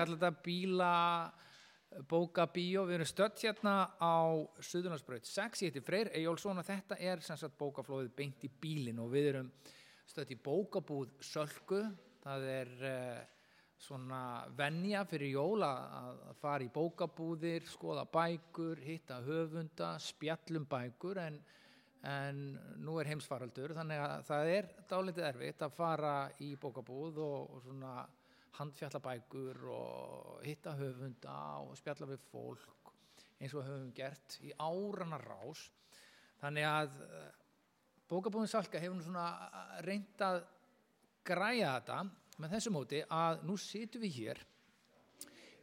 kalla þetta bíla bóka bíó, við erum stött hérna á Suðurlandsbraut 6, ég heiti Freyr Ejjólfsson og þetta er sem sagt bókaflóðið beint í bílin og við erum stött í bókabúð Sölku, það er uh, svona venja fyrir jóla að fara í bókabúðir, skoða bækur, hitta höfunda, spjallum bækur en, en nú er heimsfaraldur þannig að það er dálítið erfitt að fara í bókabúð og, og svona handfjalla bækur og hitta höfunda og spjalla við fólk eins og höfum gert í árana rás. Þannig að eh, bókabúðin Salka hefur svona reynd að græja þetta með þessu móti að nú situm við hér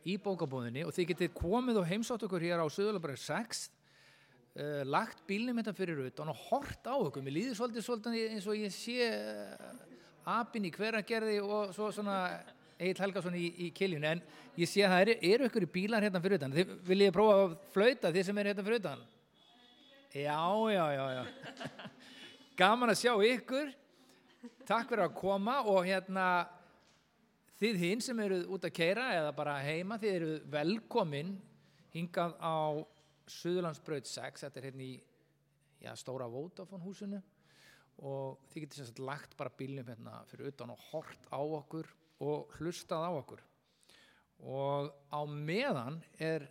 í bókabúðinni og þið getið komið og heimsótt okkur hér á Suðurlabræður 6 uh, lagt bílnum þetta fyrir utan og hort á okkur. Mér líður svolítið svolítið eins og ég sé uh, apinn í hveragerði og svo svona Egil Helgason í, í kiljun en ég sé að það eru, eru ykkur bílar hérna fyrir utan. Þið viljið prófa að flauta þið sem eru hérna fyrir utan? Já, já, já, já. Gaman að sjá ykkur. Takk fyrir að koma og hérna þið hinn sem eru út að keira eða bara heima, þið eru velkomin hingað á Suðurlandsbraut 6, þetta er hérna í já, stóra Vodafone húsinu. Og þið getur sérst lagt bara bílnum hérna fyrir utan og hort á okkur og hlustað á okkur. Og á meðan er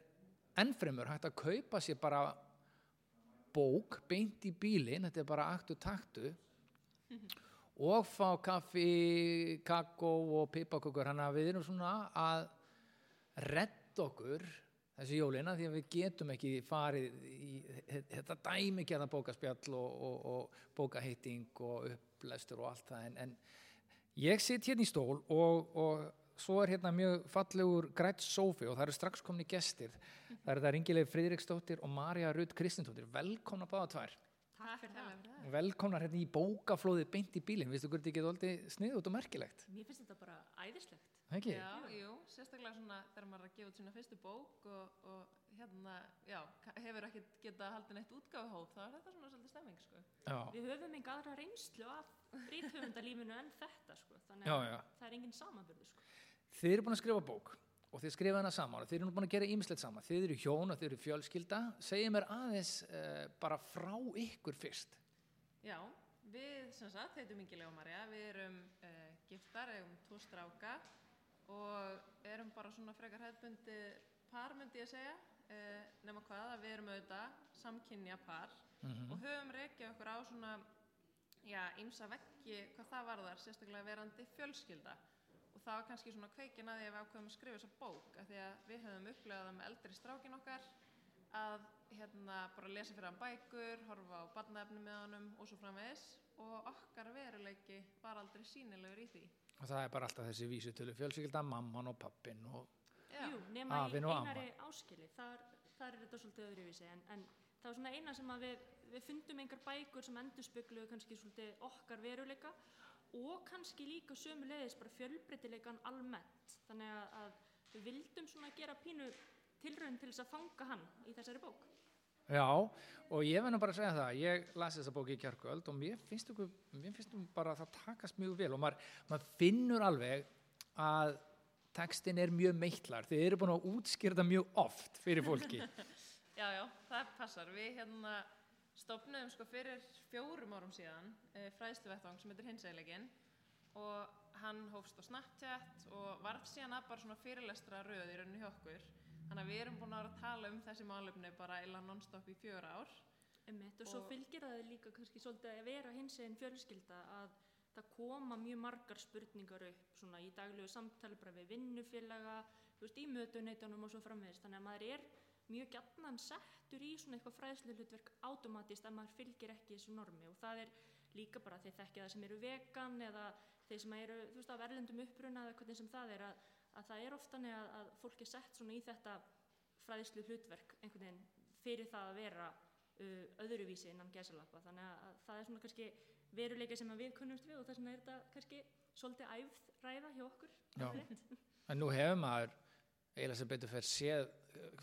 ennfremur hægt að kaupa sér bara bók beint í bílinn, þetta er bara aktu taktu og fá kaffi, kakó og pipakökur, hann að við erum svona að redda okkur þessi jólina því að við getum ekki farið í þetta dæmi ekki að það bókaspjall og, og, og bókaheiting og upplestur og allt það. En, en ég sitt hérna í stól og, og svo er hérna mjög fallegur grætt sófi og það eru strax komni gestir það eru það Ringileg Fridriksdóttir og Marja Rudd Kristindóttir velkomna báða tvær Takk fyrir það. og velkomnar hérna í bókaflóði beint í bílinn, viðstu hvernig þetta ekki doldi sniðut og merkilegt Mér finnst þetta bara æðislegt. ekki? Já, jú, sérstaklega svona þegar maður er að gefa út sína fyrstu bók og, og hérna, já, hefur ekki getað haldið neitt útgáfuhóp, þá er þetta svona svolítið stemming, sko. Já, Við höfum enga aðra reynslu af ríthöfundalífinu en þetta, sko. Þannig að já. það er engin samanbyrðu, sko. Þið eru búin að skrifa bók og þið skrifa hana saman og þið eru nú búin að gera ýmislegt saman. Þið eru hjón og þið eru fjölskylda. Segja mér aðeins uh, bara frá ykkur fyrst. Já, við, sem sagt, heitum Ingilega og Marja, við erum uh, giftar, eigum tvo stráka og erum bara svona frekar hefðbundi par, myndi ég segja, uh, nema hvað að við erum auðvitað samkynja par og höfum reykjað okkur á svona, já, ýmsa veggi hvað það varðar, sérstaklega verandi fjölskylda. Og það var kannski svona kveikin að því að við ákveðum að skrifa þessa bók af því að við höfum upplegað með eldri strákin okkar að hérna bara lesa fyrir hann bækur, horfa á barnaefni með honum og svo framvegis. Og okkar veruleiki var aldrei sínilegur í því. Og það er bara alltaf þessi vísutölu fjölskylda, mamman og pappin og Jú, nema í og amma. einari áskili, þar, þar er þetta svolítið öðruvísi, en, en það var svona eina sem að við, við fundum engar bækur sem endurspegluðu kannski svolítið okkar veruleika og kannski líka sömu leiðis bara fjölbreytileikan almennt, þannig að, að við vildum svona gera pínu tilraun til þess að fanga hann í þessari bók. Já, og ég verður bara að segja það, ég las þessa bóki í kjarkvöld og mér finnst, ykkur, mér finnst um bara að það takast mjög vel og maður, maður finnur alveg að textin er mjög meitlar, þið eru búin að útskýrta mjög oft fyrir fólki. já, já, það passar. Við hérna stopnuðum sko fyrir fjórum árum síðan e, fræðsluvettvang sem heitir hinsælegin og hann hófst á Snapchat og varf síðan að bara svona fyrirlestra röð í rauninu hjá okkur. Þannig að við erum búin að vera að tala um þessi málefni bara illa non-stop í fjögur ár. Einmitt, og svo Og- fylgir það líka kannski svolítið að vera hins einn fjölskylda að það koma mjög margar spurningar upp svona í daglegu samtali bara við vinnufélaga, þú veist, í mötuneytunum og svo framvegist, þannig að maður er mjög gætnan settur í svona eitthvað fræðslu hlutverk automatist að maður fylgir ekki þessu normi. Og það er líka bara þeir þekkja það sem eru vegan eða þeir sem eru, þú veist, af erlendum uppruna eða hvernig sem það er að, að það er ofta þannig að, fólk er sett svona í þetta fræðslu hlutverk einhvern veginn fyrir það að vera uh, öðruvísi innan gæsalappa. Þannig að, að það er svona kannski veruleika sem að við kunnumst við og þess vegna er þetta kannski svolítið æfð ræða hjá okkur. En nú hefur maður eiginlega sem betur fyrir séð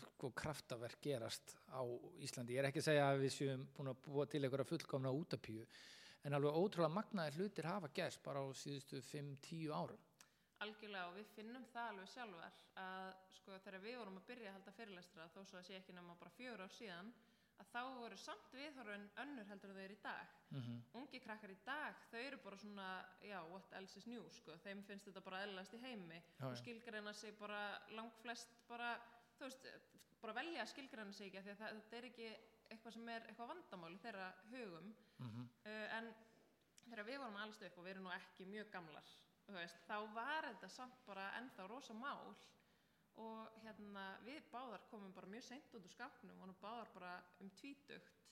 sko kraftaverk gerast á Íslandi. Ég er ekki að segja að við séum búin að búa til einhverja fullkomna útapíu en alveg ótrúlega magnaði hlutir hafa gerst bara á síðustu 5-10 árum. algjörlega og við finnum það alveg sjálfar að sko þegar við vorum að byrja að halda fyrirlestra þó svo að sé ekki nema bara fjögur ár síðan að þá voru samt viðhorfin önnur heldur þau eru í dag. Mhm. ungi krakkar í dag, þau eru bara svona já, what else is new, sko. Þeim finnst þetta bara eðlilegast í heimi. Já, og skilgreina sig bara langflest bara, þú veist, bara velja að skilgreina sig ekki af því að það, þetta er ekki eitthvað sem er eitthvað vandamál í þeirra hugum. Mhm. uh, en þegar við vorum alveg upp og við erum nú ekki mjög gamlar veist, þá var þetta samt bara ennþá rosa mál og hérna við báðar komum bara mjög seint út úr skápnum og báðar bara um tvítugt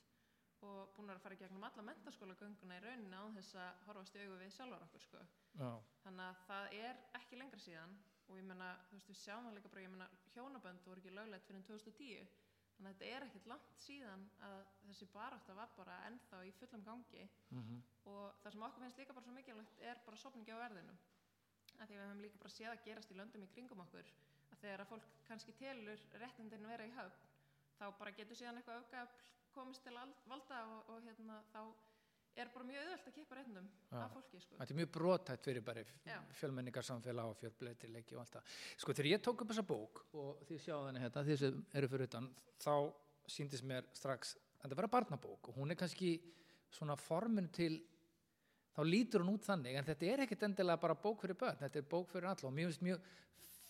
og búin að fara gegnum alla mentaskóla gönguna í rauninni á þess að horfast í augu við sjálfar okkur sko. Já, þannig að það er ekki lengra síðan og ég menna, þú veist, við sjáum það líka bara, ég menna, hjónabönd voru ekki löglegt fyrir 2010 þannig að þetta er ekkert langt síðan að þessi barátta var bara ennþá í fullum gangi. Mhm. og það sem okkur finnst líka bara svo mikilvægt er bara sopningi á verðinu að því við höfum líka bara séð að gerast í löndum í kringum okkur þegar að fólk kannski telur réttindin vera í höfn þá bara getur síðan eitthvað öfgafl komist til al- valda og, og hérna þá er bara mjög auðvelt að kippa réttindum af fólki sko. Þetta er mjög brotætt fyrir bara fjölmenningarsamfélag og fjölbreytileiki og allt það. Sko þegar ég tók upp þessa bók og þið sjáðu henni hérna, þið sem eru fyrir utan, þá síndist mér strax að þetta vera barnabók og hún er kannski svona formin til, þá lítur hún út þannig en þetta er ekkit endilega bara bók fyrir börn, þetta er bók fyrir alla og finnst mjög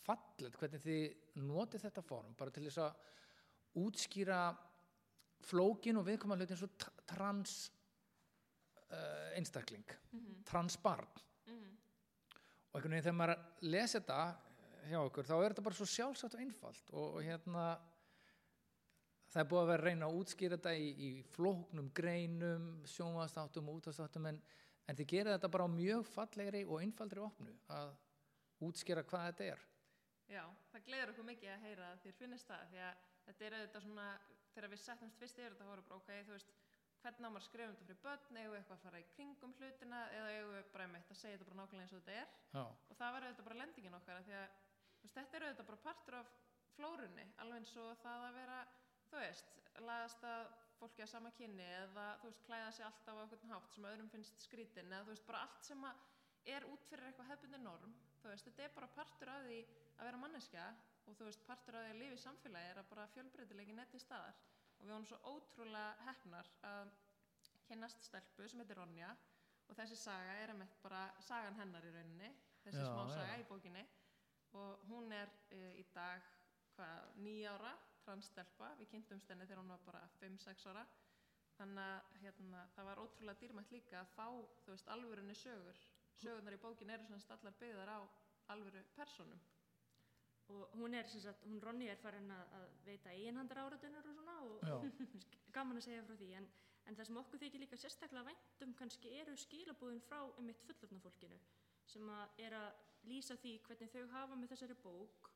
fallet hvernig þið notið þetta form bara til þess að útskýra flókin og viðkoma hluti eins og t- trans uh, einstakling Mhm, transbarn. Mhm. og einhvern veginn þegar maður lesi þetta hjá okkur þá er þetta bara svo sjálfsagt og einfalt og, og hérna það er búið að vera að reyna að útskýra þetta í, í flóknum greinum sjónvastáttum og útastáttum en, en þið gera þetta bara á mjög fallegri og einfaldri opnu að útskýra hvað þetta er Já, það gleður okkur mikið að heyra að þér finnist það því að þetta er auðvitað svona þegar við settumst fyrst yfir þetta bara ok, þú veist hvernig á maður að skrifa um þetta fyrir börn við eitthvað að fara í kringum hlutina eða við bara meitt að segja þetta bara nákvæmlega eins og þetta er? Já, og það var auðvitað bara lendingin okkar því að veist, þetta er auðvitað bara partur af flórunni alveg eins og það að vera þú veist, laðast að fólki að sama kynni eða þú veist, klæða sig alltaf á einhvern hátt sem öðrum finnst skrítin eða þú veist, bara allt sem er út fyrir eitthvað hefbundi norm þú veist, þetta er bara partur af því að vera manneskja og þú veist, partur af því að lifa í samfélagi er að bara fjölbreytilegin er til staðar. Og við vorum svo ótrúlega hefnar að kynnast stelpu sem heitir Ronja og þessi saga er einmitt bara sagan hennar í rauninni þessi Já, smá saga já. í bókinni. Og hún er uh, í dag hvað, nýjára transstelpa, við kynntumst henni þegar hún var bara 5-6 ára. Þannig að hérna, það var ótrúlega dýrmætt líka að fá, þú veist, alvörunni sögur. Sögurnar í bókin eru svona allar byggðar á alvöru personum og hún er sem sagt, hún Ronny er farin að, að veita eiginhandar áratunar og svona og gaman að segja frá því. En, en það sem okkur þykir líka sérstaklega væntum kannski eru skilabúðin frá einmitt fullorðna fólkinu sem að er að lýsa því hvernig þau hafa með þessari bók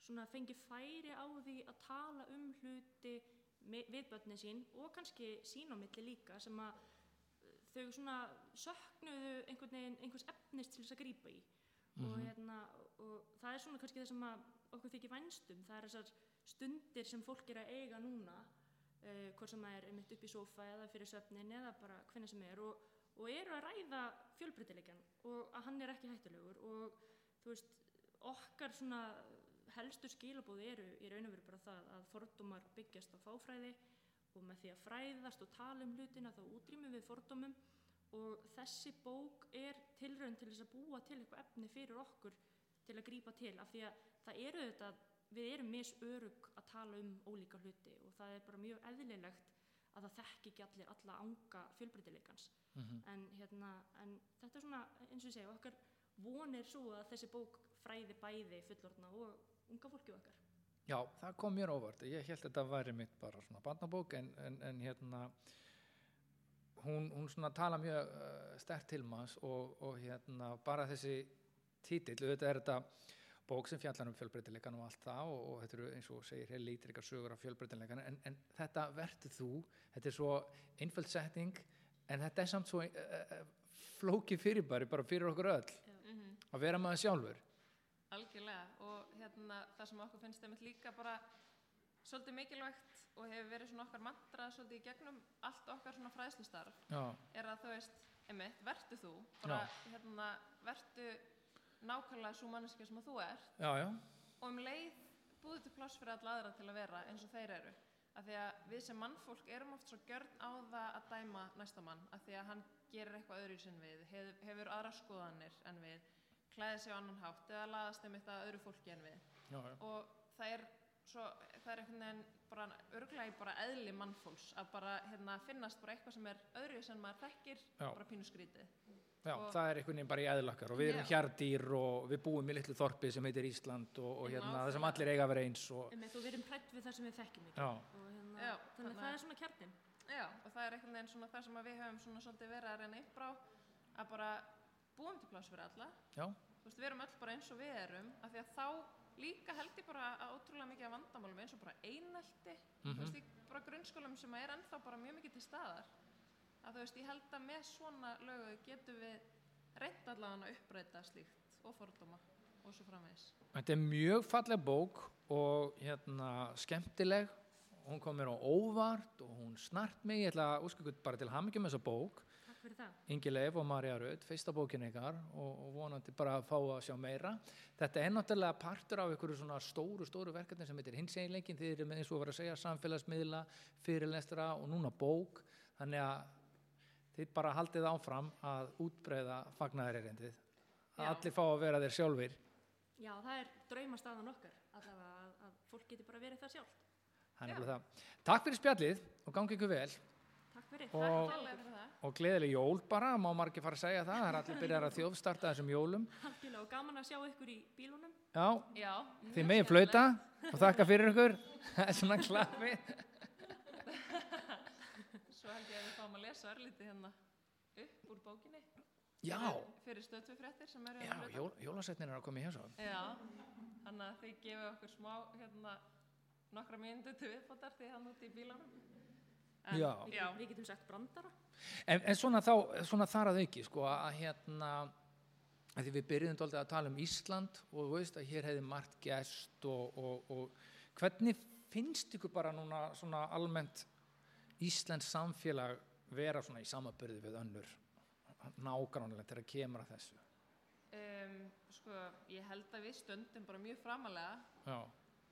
svona fengi færi á því að tala um hluti me- við börnin sín og kannski sín á milli líka sem að uh, þau svona söknuðu einhvern veginn einhvers efnis til þess að grípa í. Og, hérna, og það er svona kannski það sem að okkur þykir vænstum það er þessar stundir sem fólk er að eiga núna uh, hvort sem það er einmitt upp í sófa eða fyrir svefnin eða bara hvernig sem er og, og eru að ræða fjölbreytileikan og að hann er ekki hættulegur og þú veist okkar svona helstu skilabóð eru í raun og veru bara það að fordómar byggjast á fáfræði og með því að fræðast og tala um hlutina þá útrýmum við fordómum og þessi bók er tilraun til þess að búa til eitthvað efni fyrir okkur til að grípa til af því að það eru þetta við erum misörug að tala um ólíka hluti og það er bara mjög eðlilegt að það þekki ekki allir alla anga fjölbreytileikans Mhm. en, hérna, en þetta er svona eins og ég segja okkar von er svo að þessi bók fræði bæði fullorðna og unga fólki okkar Já, það kom mér óvart. Ég held að þetta væri mitt bara svona barnabók en, en, en hérna hún, hún svona tala mjög uh, sterkt til manns og, og hérna bara þessi títill, auðvitað er þetta bók sem fjallar um fjölbreytileikan og allt það og, og þetta eru eins og segir hér lítrikar sögur af fjölbreytileikan en, en þetta verður þú, þetta er svo einföld setting en þetta er samt svo uh, uh, flókið fyrirbæri bara fyrir okkur öll. Mm að vera maður sjálfur. Algjörlega. Og hérna það sem okkur finnst einmitt líka bara svolítið mikilvægt og hefur verið svona okkar mantra svolítið í gegnum allt okkar svona fræðslustarf Já, er að þú veist, einmitt, vertu þú. Bara hérna, vertu nákvæmlega svo manneskja sem að þú ert. Já, já, og um leið búið til pláss fyrir alla aðra til að vera eins og þeir eru. Af því að við sem mannfólk erum oft svo gjörn á það að dæma næsta mann. Af því að hann gerir eitthvað öðru sinn við hef, hefur aðra skoðanir en við klæði sig á annan hátt eða laðast þeim eitthvað öðru fólki en við. Já, og það er svo, það er einhvern veginn bara örglega bara eðli mannfólks að bara hérna, finnast bara eitthvað sem er öðru sem maður þekkir bara pínu skrítið Já, Og- það er einhvern veginn bara í eðlakkar og við erum Já. hjardýr og við búum í litlu þorpi sem heitir Ísland og, og hérna það sem allir eiga að vera eins og, Einmitt, og við erum hrætt við það sem við þekkjum ekki. hérna, Já, þannig þannig að það að- er svona kjarnin. Já, og það er einhvern veginn svona það sem að við höfum svona svolítið verið að reyna upp á að bara búum til pláss fyrir alla já, þú veist, við erum öll bara eins og við erum af því að þá líka held ég bara að ótrúlega mikið af vandamálum eins og bara einelti Mhm. þú veist, í bara grunnskólum sem er ennþá bara mjög mikið til staðar að þú veist, ég held að með svona lögu getum við reynt allavega að uppræta slíkt og fordóma og svo framvegis. Þetta er mjög falleg bók og hérna skemmtileg. Hún kom mér á óvart og hún snart mig, ég ætla að ykkur bara til hamingjum þessa bók, Takk fyrir það. Ingi Leif og Marja Rödd, fyrsta bókin ykkar og, og vonandi bara að fá að sjá meira. Þetta er náttúrulega partur af ykkur svona stóru, stóru verkefni sem heitir hinseginleikin, þið eru með eins og vera að segja samfélagsmiðla, fyrirlestra og núna bók, þannig að þið bara haldið áfram að útbreyða fagnæðaririndið að Já. allir fá að vera þeir sjálfur Já, það er draumastaðan okkar, allavega að, að fólk geti bara verið það sjálft. Það. Takk fyrir spjallið og gangi ykkur vel Takk fyrir. Og- Takk fyrir það og gleðileg jól bara, má margir fara að segja það, það er allir byrjar að þjóðstarta þessum jólum. Algjörlega og gaman að sjá ykkur í bílunum. Já, Já, þið mjög megin skemmtilegt. flauta og þakka fyrir ykkur. Svona klafi. Svo held ég að við fáum að lesa örlítið hérna upp úr bókinni Já, fyrir stöðtufréttir sem eru já, jól, jólasetnin er að koma í hér svo. Já, þannig að þið gefið okkur smá hérna, nokkra mínútu til viðbótar því hann út í bílunum. En, Já. Við, já. við getum sagt brandara. En, en svona, þá, svona þar að auki, sko, að hérna, að því við byrjuðum dálítið að tala um Ísland og þú veist að hér hefði margt gest og, og, og hvernig finnst ykkur bara núna svona almennt Íslands samfélag vera svona í samaburði við önnur nágrannlega til að kemur að þessu? Um, sko, ég held að við stöndum bara mjög framalega.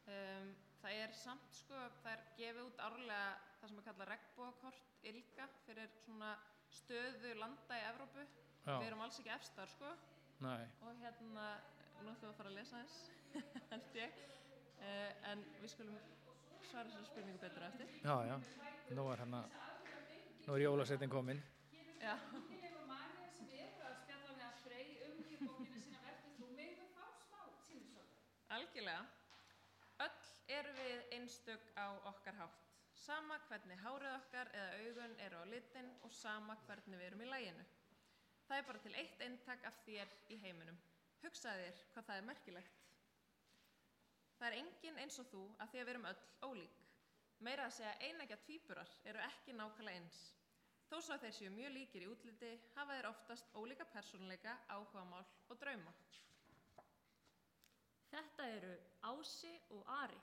Um, það er samt, sko, það er gefið út árlega það sem að kalla regnbóakort ILGA fyrir svona stöðu landa í Evrópu. já, Við erum alls ekki efstar, sko. nei, Og hérna, nú ætlum við að fara að lesa þess, held ég. Uh, en við skulum svara þessari spurningu betur eftir. já, já, nú er hérna, nú er jólasetnin komin. Já. Algjörlega. Öll erum við einstök á okkar hátt. Sama hvernig hárið okkar eða augun eru á litin og sama hvernig við erum í læginu. Það er bara til eitt eintak af þér í heiminum. Hugsaðu þér hvað það er merkilegt. Það er engin eins og þú að því að við erum öll ólík. Meira að segja einægja tvíburar eru ekki nákvæmlega eins. Þó svo að þeir séu mjög líkir í útliti hafa þeir oftast ólíka persónuleika, áhugamál og drauma. Þetta eru Ási og Ari.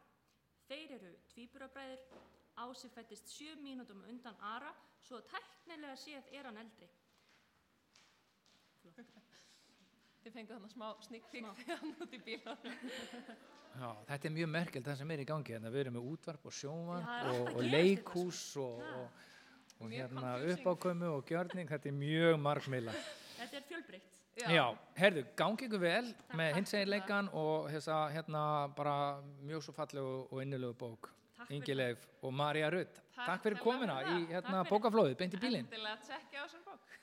Þeir eru tvíburabræður. Ási fættist sjö mínútum undan Ara, svo tæknilega séð er hann eldri. Þið fengu þannig smá snikpík Smá. þegar hann út í bílunum. Já, þetta er mjög merkelt það sem er í gangi hérna. Við erum með útvarp og sjónvarp Já, og, og að leikhús og. Og, Mjög hérna uppákomu og gjörning. Þetta er mjög margmila. Þetta er fjölbreytt. Já, herðu, gangi ykkur vel með takk hinseginleikan og þessa hérna bara mjög svo fallegu og innilegu bók. Takk fyrir Ingi Leif og Marja Rutt. Takk Takk fyrir fyrir í hérna bókaflóðið, beint í bílinn.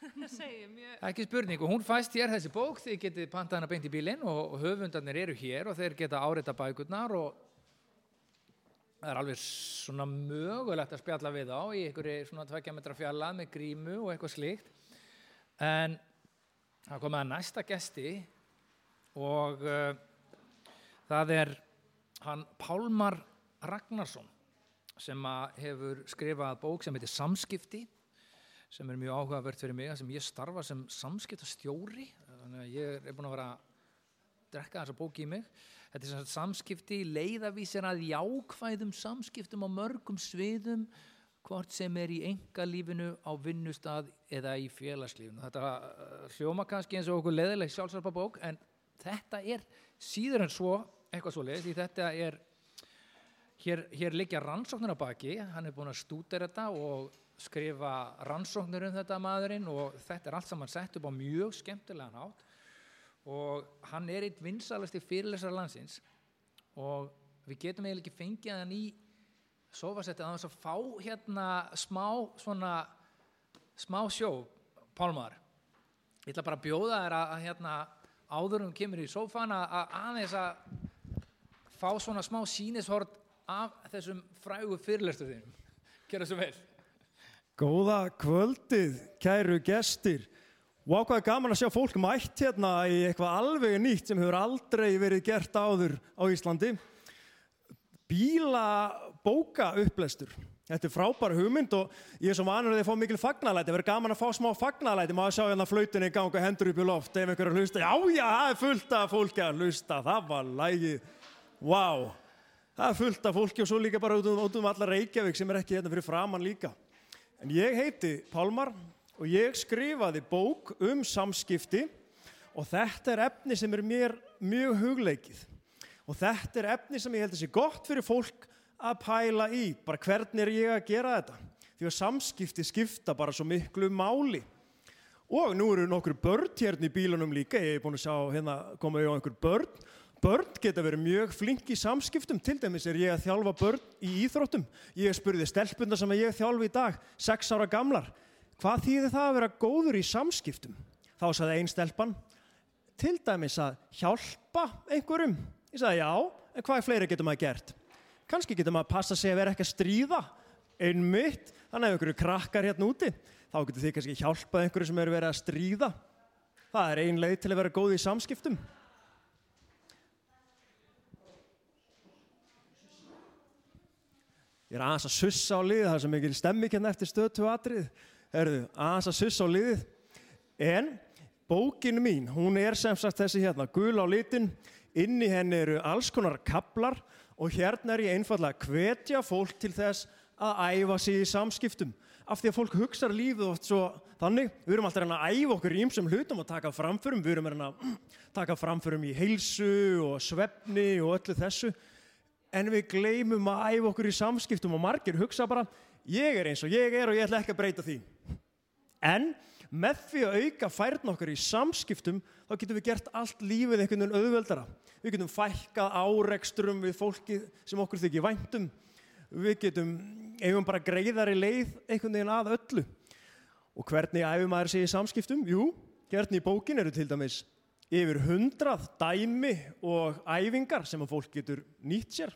Ekki spurning og hún fæst hér þessi bók, þið getið pantað hana beint í bílinn og, höfundarnir eru hér og þeir geta árita bækurnar og það er alveg svona mögulegt að spjalla við á í einhverju svona tvekja metra fjallað með grímu og eitthvað slíkt. En það komið að næsta gesti og uh, það er hann Pálmar Ragnarsson sem hefur skrifað bók sem heitir Samskipti sem er mjög áhugavert fyrir mig sem ég starfa sem samskiptastjóri þannig að ég er búin að vera að drekka þessa bók í mig þetta er sagt samskipti leiðavísir að jákvæðum samskiptum á mörgum sviðum hvort sem er í engalífinu á vinnustad eða í félagslífinu. Þetta uh, hljóma kannski eins og okkur leiðileg sjálfsarpa bók en þetta er síður en svo eitthvað svo leiðis, því þetta er hér, hér liggja rannsóknir á baki. Hann er búin að stúdera þetta og skrifa rannsóknir um þetta maðurinn og þetta er allt saman sett upp á mjög skemmtilegan hátt og hann er eitt vinsalasti fyrirlesar landsins. Og við getum eiginlega ekki fengið hann í sofasetti að þess að fá hérna smá svona smá sjó, Pálmar. Ég ætla bara að bjóða þér að, að hérna áðurum kemur í sofan að að aðeins að fá svona smá sínishort af þessum frægu fyrirlestu þínum. Gera svo vel. Góða kvöldið, kæru gestir. Og ákvaði gaman að sjá fólk mætt hérna í eitthvað alveg nýtt sem hefur aldrei verið gert áður á Íslandi. Bílabóka upplestur. Þetta er frábær hugmynd og ég er svo vanur að þið fá mikil fagnalæti. Það verður gaman að fá smá fagnalæti. Að sjá hérna flautinni í gang og hendur upp í loft ef einhver er að hlusta. Já, já, það er fullt af fólki að hlusta. Það var lægið. Vá. Wow. Það er fullt af fólki og svo líka bara út um, út um alla Reykjavík sem er ekki hérna fyrir framann líka. En ég heiti Pálmar og ég skrifaði bók um samskipti og þetta er efni sem er mér mjög hugleikið. Og þetta er efni sem ég held að sé gott fyrir fólk að pæla í, bara hvernig er ég að gera þetta. Því að samskipti skipta bara svo miklu máli. Og nú eru nokkur börn hérna í bílunum líka, ég hef búin að sjá hérna koma á einhver börn. Börn geta verið mjög flink í samskiptum, til dæmis er ég að þjálfa börn í íþróttum. Ég spurði stelpunda sem ég þjálfi í dag, sex ára gamlar, hvað þýðir það að vera góður í samskiptum? Þá saði einn stelpan, til dæmis að hjálpa einhverjum. Ég sagði já, en hvað fleiri getur maður gert? Kanski getur maður að passa sig að vera ekki að stríða, einmitt, þannig að einhverju krakkar hérna úti, þá getur þið kannski hjálpað einhverju sem eru verið að stríða. Það er ein leið til að vera góð í samskiptum. Ég er aðeins að sussa á liðið, það er sem ekki stemming hérna eftir stöðtu Herðu, aðeins að sussa á liðið. En bókin mín, hún er sem sagt þessi hérna, gul á litin, inn í henni eru alls konar kaplar og hérna er ég einfallega að hvetja fólk til þess að æfa sig í samskiptum. Af því að fólk hugsaður lífið oft svo þannig, við erum alltaf að æfa okkur í ymsum hlutum og taka framförum, við erum að taka framförum í heilsu og svefni og öllu þessu en við gleymum að æfa okkur í samskiptum og margir hugsa bara ég er eins og ég er og ég ætla ekki að breyta því. En með því að auka færðn okkur í samskiptum þá getum við gert allt lífið einhvern veginn auðveldara. Við getum fækkað áreksturum við fólki sem okkur þykir væntum við getum eigum bara greiðari leið einhvern veginn að öllu. Og hvernig æfum sig í samskiptum? Jú, hérna í bókin eru til dæmis yfir hundrað dæmi og æfingar sem að fólk getur nýtt sér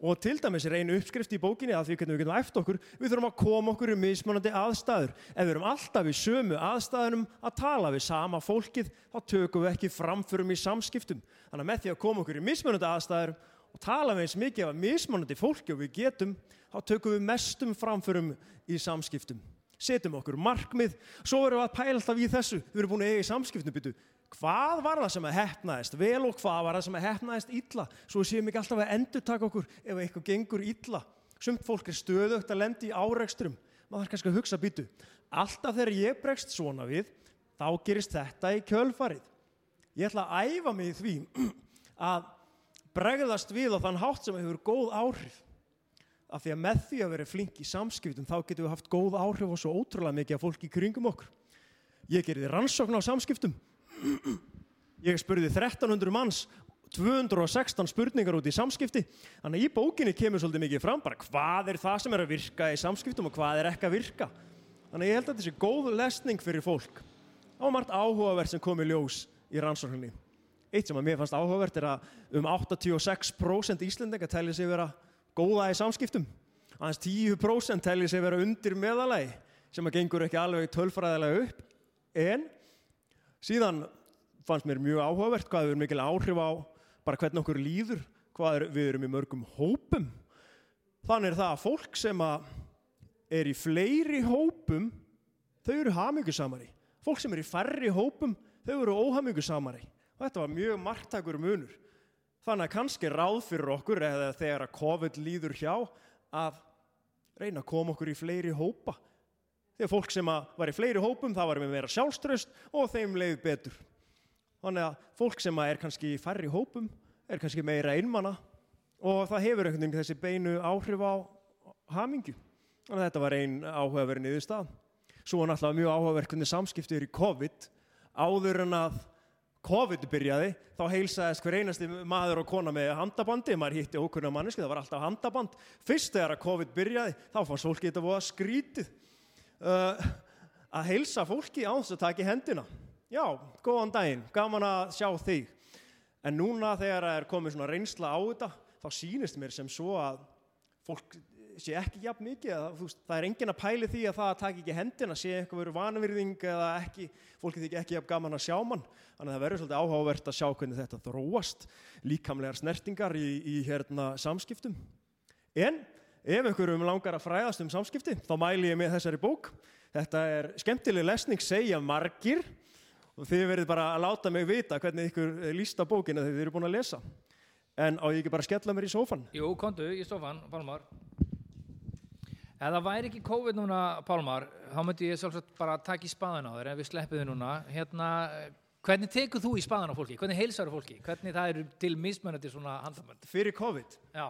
Og til dæmis er einu uppskrift í bókinni að því hvernig við getum eftir okkur, við þurfum að koma okkur í mismunandi aðstæður. Ef við erum alltaf í sömu aðstæðunum að tala við sama fólkið, þá tökum við ekki framförum í samskiptum. Þannig að með því að koma okkur í mismunandi aðstæður og tala við eins mikið af mismunandi fólki og við getum, þá tökum við mestum framförum í samskiptum. Setjum okkur markmið, svo erum við að pæla alltaf í þessu, við erum búin að eiga í samskiptum, byrju, hvað var það sem að hefnaðist vel og hvað var það sem að hefnaðist illa? Svo séum ekki alltaf að endur taka okkur ef eitthvað gengur illa. Sumt fólk er stöðugt að lendi í áreikstrum maður þarf kannski að hugsa býtu alltaf þegar ég bregst svona við þá gerist þetta í kjölfarið. Ég ætla að æfa mig því að bregðast við á þann hátt sem hefur góð áhrif. Af því að með því að vera flink í samskiptum þá getum við haft góð áhrif og svo ótrúlega mikið af fólki kringum okkur. Ég gerði rannsókn á samskiptum Ég spurði 1300 manns 216 spurningar út í samskipti. Þannig að í bókinni kemur svolítið mikið fram bara hvað er það sem er að virka í samskiptum og hvað er ekki að virka. Þannig að ég held að þetta sé góð lesning fyrir fólk. Á margt áhugavert sem kom í ljós í rannsókninni. Eitt sem að mér fannst áhugavert er að um 86% íslendinga tellir sig vera góða í samskiptum. Aðeins 10% tellir sig vera undir meðalagi sem að gengur ekki alveg tölfræðilega upp. En síðan fannst mér mjög áhugavert hvað við erum mikil áhrif á bara hvernig okkur líður hvað er, við erum í mörgum hópum. Þannig er það að fólk sem að er í fleiri hópum þau eru hamingusamari fólk sem er í færri hópum þau eru óhamingusamari og þetta var mjög margtakur munur. Þannig að kannski ráð fyrir okkur eða þegar að COVID líður hjá að reyna að koma okkur í fleiri hópa þegar fólk sem var í fleiri hópum það var með meira sjálfströst og þeim leið betur. Þannig að fólk sem er kannski í færri hópum er kannski meira einmana og það hefur einhvern veginn þessi beinu áhrif á hamingju. Þannig að þetta var ein áhugaverð niður stað svo var náttúrulega mjög áhugaverð hvernig samskipti eru í COVID. Áður en að COVID byrjaði, þá heilsaðist hver einasti maður og kona með handabandi, maður hitti ókunna manneski, það var alltaf handaband. Fyrst þegar að COVID byrjaði, þá fannst fólki þetta voða skrítið uh, að heilsa fólki á þess að taka í hendina. Já, góðan daginn, gaman að sjá þig. En núna þegar það er komið svona reynsla á þetta, þá sýnist mér sem svo að fólk sé ekki jafn mikið að, veist, það er engin að pæli því að það að taka ekki hendina sé eitthvað verið vanvirðing eða ekki, fólki þykir ekki jafn gaman að sjá mann þannig að það verður svolítið áhugavert að sjá hvernig þetta þróast líkamlegar snertingar í, í hérna samskiptum en ef einhverjum langar að fræðast um samskipti þá mæli ég með þessari bók þetta er skemmtileg lesning segja margir og þið verður bara að láta mig vita hvernig ykkur lísta bókina þegar þið eru búin að lesa en á ég ekki bara að skella mér í sófan Jú, kontu í sofan, Pálmar. Ef það væri ekki COVID núna, Pálmar, þá myndi ég sjálfsagt bara taka í spaðan á þér ef við sleppum þið núna. Hérna, eh, hvernig tekur þú í spaðan á fólki? Hvernig heilsar fólki? Hvernig það eru til mismunandi svona handaband? fyrir COVID Já,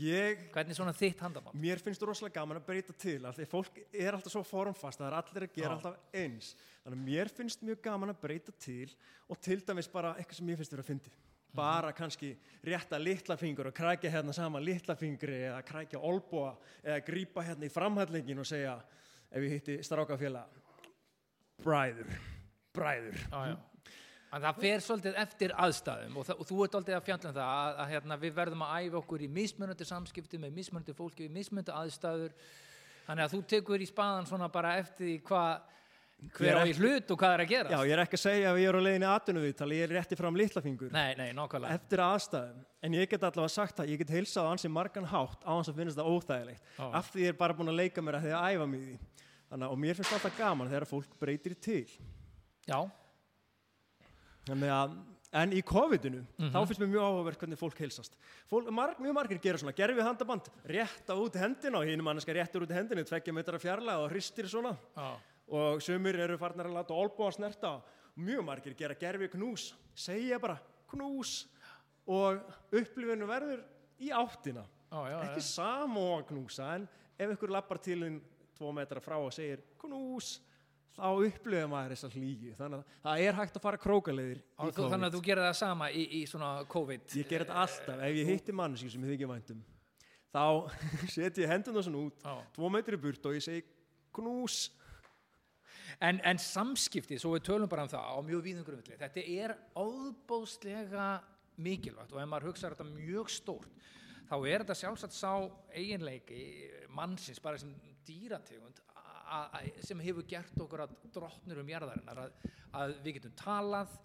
ég hvernig svona þitt handaband? Mér finnst þú rosalega gaman að breyta til af því að fólk er alltaf svo formfast það er allir að gera Já. alltaf eins þannig að mér finnst mjög gaman að breyta til og til dæmis bara eitthvað sem ég finnst þér að fyndi bara kannski rétta litla fingur og krækja hérna saman litla fingri eða krækja olbúa eða grípa hérna í framhællingin og segja ef ég hitti strákafélag bræður, bræður já. En það fer svolítið eftir aðstæðum og, það, og þú ert svolítið að fjalla um það að, að hérna, við verðum að æfa okkur í mismunandi samskipti með mismunandi fólki, við mismunandi aðstæður. Þannig að þú tekur í spaðan svona bara eftir hvað hver er á í hlut og hvað er að gera Já, ég er ekki að segja að ég er á leiðinni aðtunumviðtali, ég er rétti fram litla fingur. Nei, nei, nákvæmlega. Eftir aðstæðum. En ég get allavega sagt að ég get heilsað á ansi margan hátt á hans að finnast það óþægilegt. Já. af því ég er bara búin að leika mér að því að æfa mig í því. Þannig, að- og mér finnst alltaf gaman þegar fólk breytir til. Já, að, en í COVID-inu Mhm. þá finnst mér mjög áhugavert hvernig fólk heilsast. Fólk, marg, mjög margir gera svona gerfið handaband rétta út hendina og hinn manneska réttur út hendinu tveggja metra fjarlæg og hristir svona. Já, og sumir eru farnar að láta olbúa snerta og mjög margir gera gerfi knús segja bara knús. Og upplifinu verður í áttina. Já, já, ekki já. samóa knúsa en ef ykkur lappar til þín tvo metra frá og segir knús þá upplifir maður þessa hlýju. Þannig að það er hægt að fara krókaleðir Á, Þannig að þú gerir það sama í, í svona COVID. Ég ger þetta alltaf, ef ég hitti mannski sem ég þykja væntum þá set ég hendurna svona út Já. tvo metri burt og ég segi knús. En, en samskipti, svo við tölum bara um það á mjög víðum grundli, þetta er óbóðslega mikilvægt og ef maður hugsa þetta mjög stórt þá er þetta sjálfsagt sá eiginleiki mannsins bara sem dýrategund sem hefur gert okkur að drottnur um jarðarinnar að, að við getum talað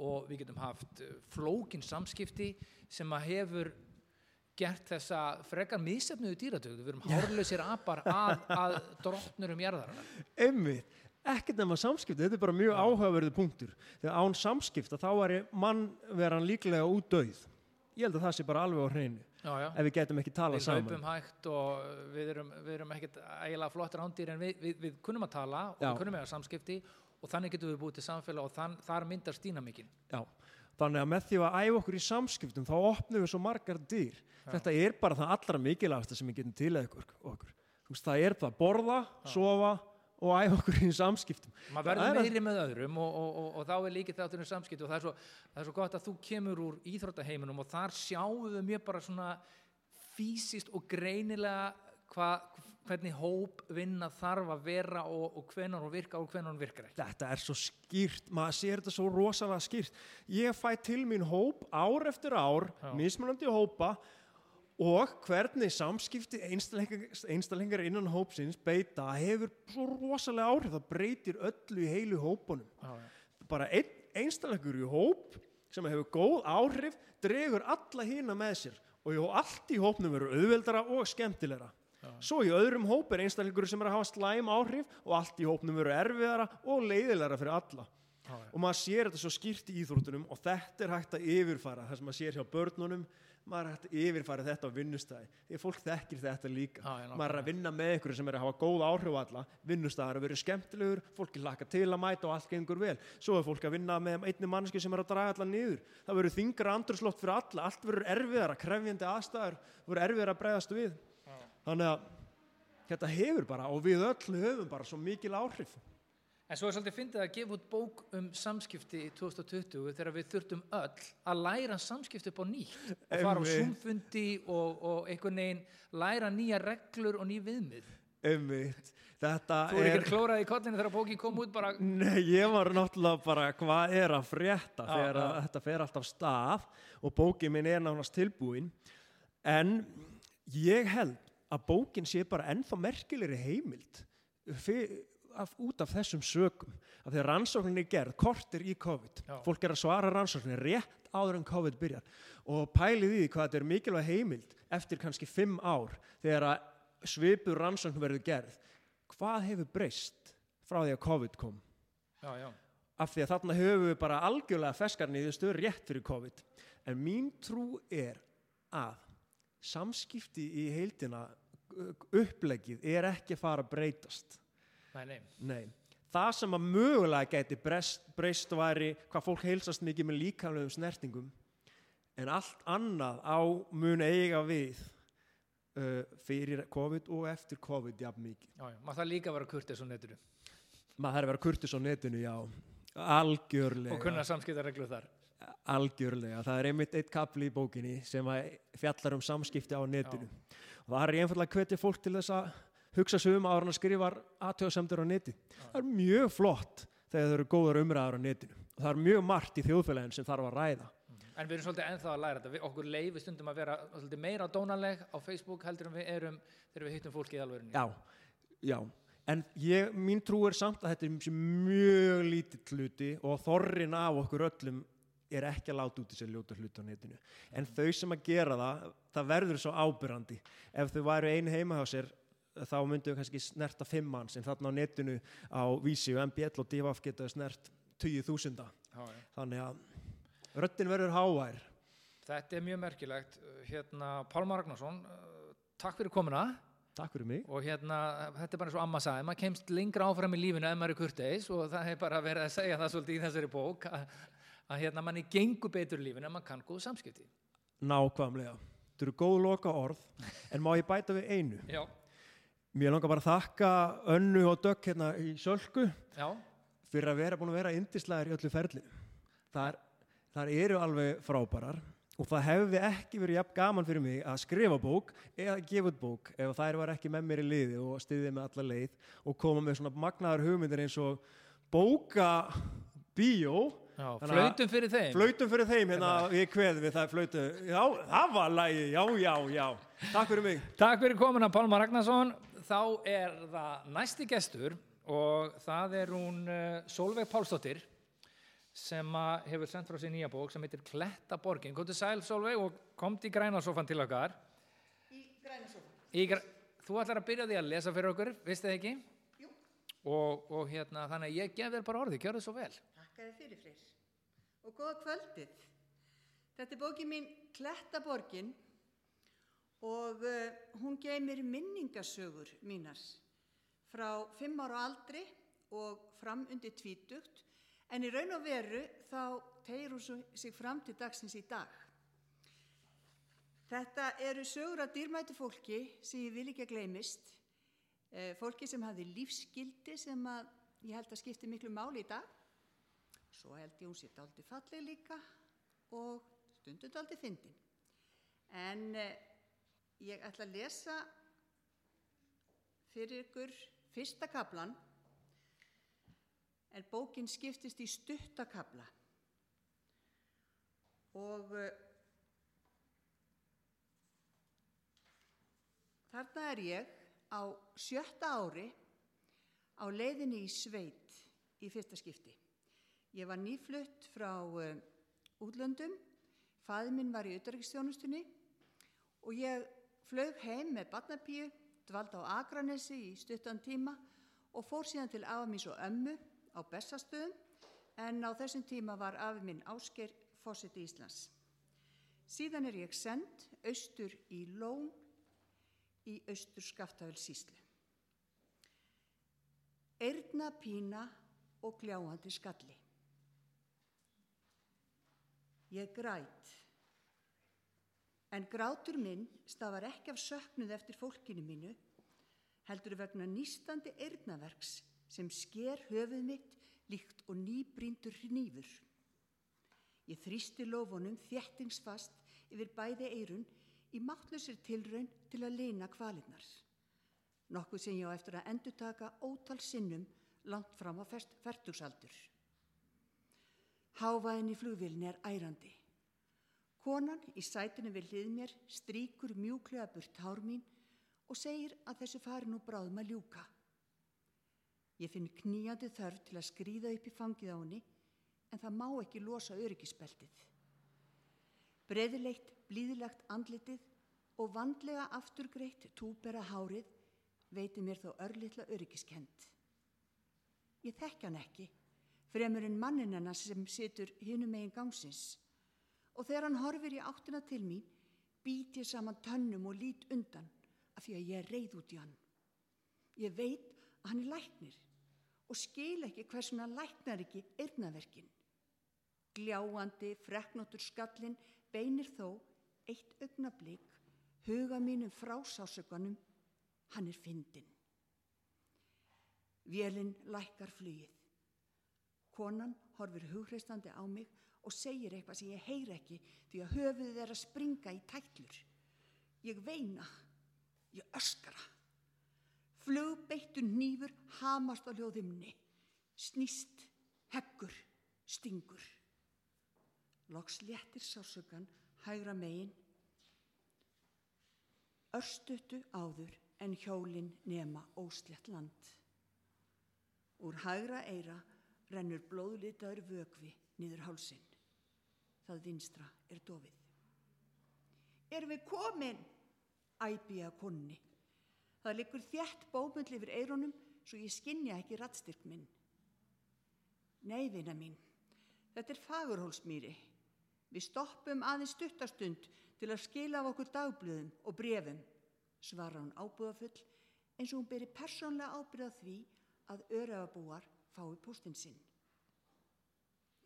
og við getum haft uh, flókin samskipti sem að hefur gert þessa frekar misefnuðu dýratöku, við erum hárlausir apar að, að drottnur um jarðarinnar. Einmitt, ekkert nema samskipti, þetta er bara mjög áhugaverðu punktur. Þegar án samskipta þá er mannveran líklega útdauð. Ég held að það sé bara alveg á hreinu, Já, já. ef við getum ekki talað við saman. hlaupum hægt og við erum, við erum ekkert ægilega flottir ándir en við, við, við kunnum að tala og Já. við kunnum að hafa samskipti og þannig getum við búið til samfélag og þann, þar myndar stýna mikið. Já, þannig að með því að æfa okkur í samskiptum þá opnum við svo margar dyr. Þetta er bara það allra mikilvægasta sem við getum til okkur. okkur. Veist, það er það að borða, sofa og æfa okkur í samskiptum. Maður verður er meiri með öðrum og, og, og, og þá er líkið þátturinn samskipti og það er, svo, það er svo gott að þú kemur úr íþróttaheiminum og þar sjáum við mjög bara svona fysiskt og greinilega hva, hvernig hóp vinna þarf að vera og, og hvenar hún virka og hvenar hún virkar ekki. Þetta er svo skýrt, maður sér þetta svo rosalega skýrt. Ég fæ til mín hóp ár eftir ár, mismunandi hópa og hvernig samskipti einstaklingar, innan hópsins beita hefur svo rosalega áhrif. Það breytir öllu í heilu hópunum. Já, já. Bara einn einstaklingur í hóp sem hefur góð áhrif dregur alla hína með sér og allt í hópnum verður auðveldara og skemmtilegra. Svo í öðrum hóp er einstaklingur sem er að hafa slæm áhrif og allt í hópnum verður erfiðara og leiðilegra fyrir alla. Já, já. Og maður sér þetta svo skýrt í íþróttunum og þetta er hægt að yfirfara það sem maður sér hjá börnunum maður er hægt að yfirfæra þetta á vinnustæði því að fólk þekkir þetta líka. Já, já, maður er að vinna með ykkur sem er að hafa góð áhrif alla. Vinnustæðar að vera skemmtilegur fólki laka til að mæta og allt gengur vel. Svo er fólk að vinna með einni manneski sem er að draga alla niður. Það verður þingra andurslótt fyrir alla. Allt verður erfiðara, krefjandi aðstæður verður erfiðara að bregðast við. Þannig að þetta hefur bara og við öll höfum bara svo mikil áhrif En svo er svolítið fyndið að gefa út bók um samskipti í 2020 þegar við þurftum öll að læra samskipti upp á nýtt og fara á sumfundi og, og einhvern veginn læra nýja reglur og ný viðmið. Einmitt. þetta Þú er ekki klórað í kollinu þegar bókin kom út bara, Nei, ég var náttúrulega bara hvað er að frétta Já, þegar að já. þetta fer alltaf stað og bókin minn er nánast tilbúin en ég held að bókin sé bara ennþá merkilegri heimild fyr, af, út af þessum sökum af því að rannsóknin er gerð, kortir í COVID. Já. fólk er að svara rannsóknin rétt áður en COVID byrjar. Og pælið í hvað þetta er mikilvæg heimild eftir kannski fimm ár þegar að svipur rannsókn verður gerð hvað hefur breyst frá því að COVID kom? Já, já, af því að þarna höfum við bara algjörlega feskar niður stöður rétt fyrir COVID. En mín trú er að samskipti í heildina upplegið er ekki að fara að breytast nei, nei. nei. Það sem að mögulega geti breyst, væri hvað fólk heilsast mikið með líkamlegum snertingum en allt annað á mun eiga við uh, fyrir COVID og eftir COVID jafn mikið. Já, já, maður það líka vera kurtis á netinu? Maður þarf að vera kurtis á netinu, já. Algjörlega. Og kunna samskiptareglur þar. algjörlega, það er einmitt eitt kapli í bókinni sem fjallar um samskipti á netinu. Og það er einfallega hvetja fólk til þess að hugsa sig um áður en að skrifa aðtöðasemdur á neti það er mjög flott þegar það eru góðar umræður á netinu. Og það er mjög margt í þjóðfélagin sem þarf að ræða. En við erum svolítið ennþá að læra þetta, við, okkur leiði stundum að vera svolítið meira dónaleg á Facebook heldur en við erum þegar við hittum fólki í alvörunni. já, já. En ég, mín trú er samt að þetta er mjög lítill hluti og þorrin af okkur öllum er ekki að láta út í sér ljóta hluti á netinu. En þau sem að gera það það verður svo ábyrrandi ef þau væru einu heima hjá sér þá myndum við kannski snerta fimm manns en þarna á netinu á Vísi og MBL og DFF geta snert 20.000 Já, já. þannig að röddin verður hávær. Þetta er mjög merkilegt. Hérna, Pálmar Ragnarsson, uh, takk fyrir komuna. Takk fyrir mig. Og hérna, þetta er bara svo amma sagði, maður kemst lengra áfram í lífinu ef maður er kurteis og það er bara verið að segja það svolítið í þessari bók að, að hérna, manni gengur betur í lífinu ef maður kann góð samskipti. nákvæmlega. Þetta eru góð loka orð en má ég bæta við einu? Já, Mér langar bara að þakka önnu og dökk hérna í sölku já, fyrir að vera búin að vera indislegar í öllu ferlinu. Það, það eru alveg frábærar og það hefði ekki verið jafn gaman fyrir mig að skrifa bók eða gefa út bók ef þær var ekki með mér í liði og stiðið með alla leið og koma með svona magnaðar hugmyndir eins og bóka bíó. Já, flautum fyrir þeim. flautum fyrir þeim hérna ég kveði við það flautu. Já, það var lægi, já, já, já. Takk fyrir mig. Takk fyrir komuna Pálmar Ragnarsson. Þá er það næsti gestur og það er hún uh, Solveig Pálsdóttir sem hefur sendt frá sér nýja bók sem heitir Kletta borgin. Komdu sæl Solveig og komdu í grænasofan til okkar. Í grænasofan. Í, græ- þú ætlar að byrja því að lesa fyrir okkur, veistu það ekki? Jú. Og, og hérna, þannig ég gef þér bara orði, gjör þið svo vel. Takk að þið fyrir freyr. Og góða kvöldið. Þetta er bókin mín Klettaborgin og uh, hún geymir minningasögur mínar frá fimm ára aldri og fram undir tvítugt en í raun og veru þá tegir hún sig fram til dagsins í dag. Þetta eru sögur af dýrmætu fólki sem ég vil ekki að gleymist, eh, fólki sem hafði lífsgildi sem að ég held að skipti miklu máli í dag. Svo held ég hún sér daldi falleg líka og stundum daldi fyndin. En eh, ég ætla að lesa fyrir ykkur fyrsta kaplan en bókin skiptist í stuttakabla og uh, þarna er ég á sjötta ári á leiðinni í sveit í fyrsta skipti. Ég var nýflutt frá uh, útlöndum, faði minn var í auðverkstjónustunni og ég flög heim með barnapíu, dvald á Akranesi í stuttan tíma og fór síðan til afa mín svo ömmu á Bessastöðum en á þessum tíma var afi minn Ásker fórseti Íslands. Síðan er ég send austur í Lón í austur Skaftafell síslu. Eirna pína og gljáandi skalli. Ég græt. En grátur minn stafar ekki af söknuð eftir fólkinu mínu, heldur vegna nýstandi eirnaverks sem sker höfuð mitt líkt og nýbríndur nýfur. Ég þrýsti lofunum þéttingsfast yfir bæði eirun í máttlusir tilraun til að leina kvalinnar. Nokkuð sem ég á eftir að endurtaka ótal sinnum langt fram á fertugsaldur. Hávaðin í flugvilni er ærandi. Konan í sætinu við hlið mér stríkur mjúklega burt hár mín og segir að þessu fari nú bráðum að ljúka. Ég finn kníjandi þörf til að skrýða upp í fangið á henni en það má ekki losa öryggisbeltið. Breðileitt, blíðilegt andlitið og vandlega afturgreitt túbera hárið veiti mér þó örlittla öryggiskend. Ég þekk hann ekki, fremur en mannin hennar sem situr hinum megin gangsins og þegar hann horfir í áttina til mín být ég saman tönnum og lít undan af því að ég er reyð út í hann. Ég veit að hann er læknir og skil ekki hversum hann læknar ekki eirnaverkin. Gljáandi, freknóttur skallin beinir þó eitt augnablík huga mínum frásásökanum, hann er fyndin. Vélinn lækkar flugið. Konan horfir hugreistandi á mig og segir eitthvað sem ég heyr ekki því að höfuðið er að springa í tætlur. Ég veina, ég öskra. Flugbeittu nýfur hamast á hljóðumni, snýst, heggur, stingur. Loks léttir sásökan hægra megin, örstuttu áður en hjólinn nema óslétt land. Úr hægra eira rennur blóðlitaður vögvi niður hálsinn. Það vinstra er dofið. Erum við komin? Æbi að konni. Það liggur þjætt bómull yfir eironum svo ég skinja ekki rattstyrk minn. Nei, vina mín, þetta er fagurhólsmýri. Við stoppum aðeins stuttastund til að skila af okkur dagblöðum og brefum, svara hún ábúðafull eins og hún beri persónlega ábyrða því að öraðabúar fái póstinn sinn.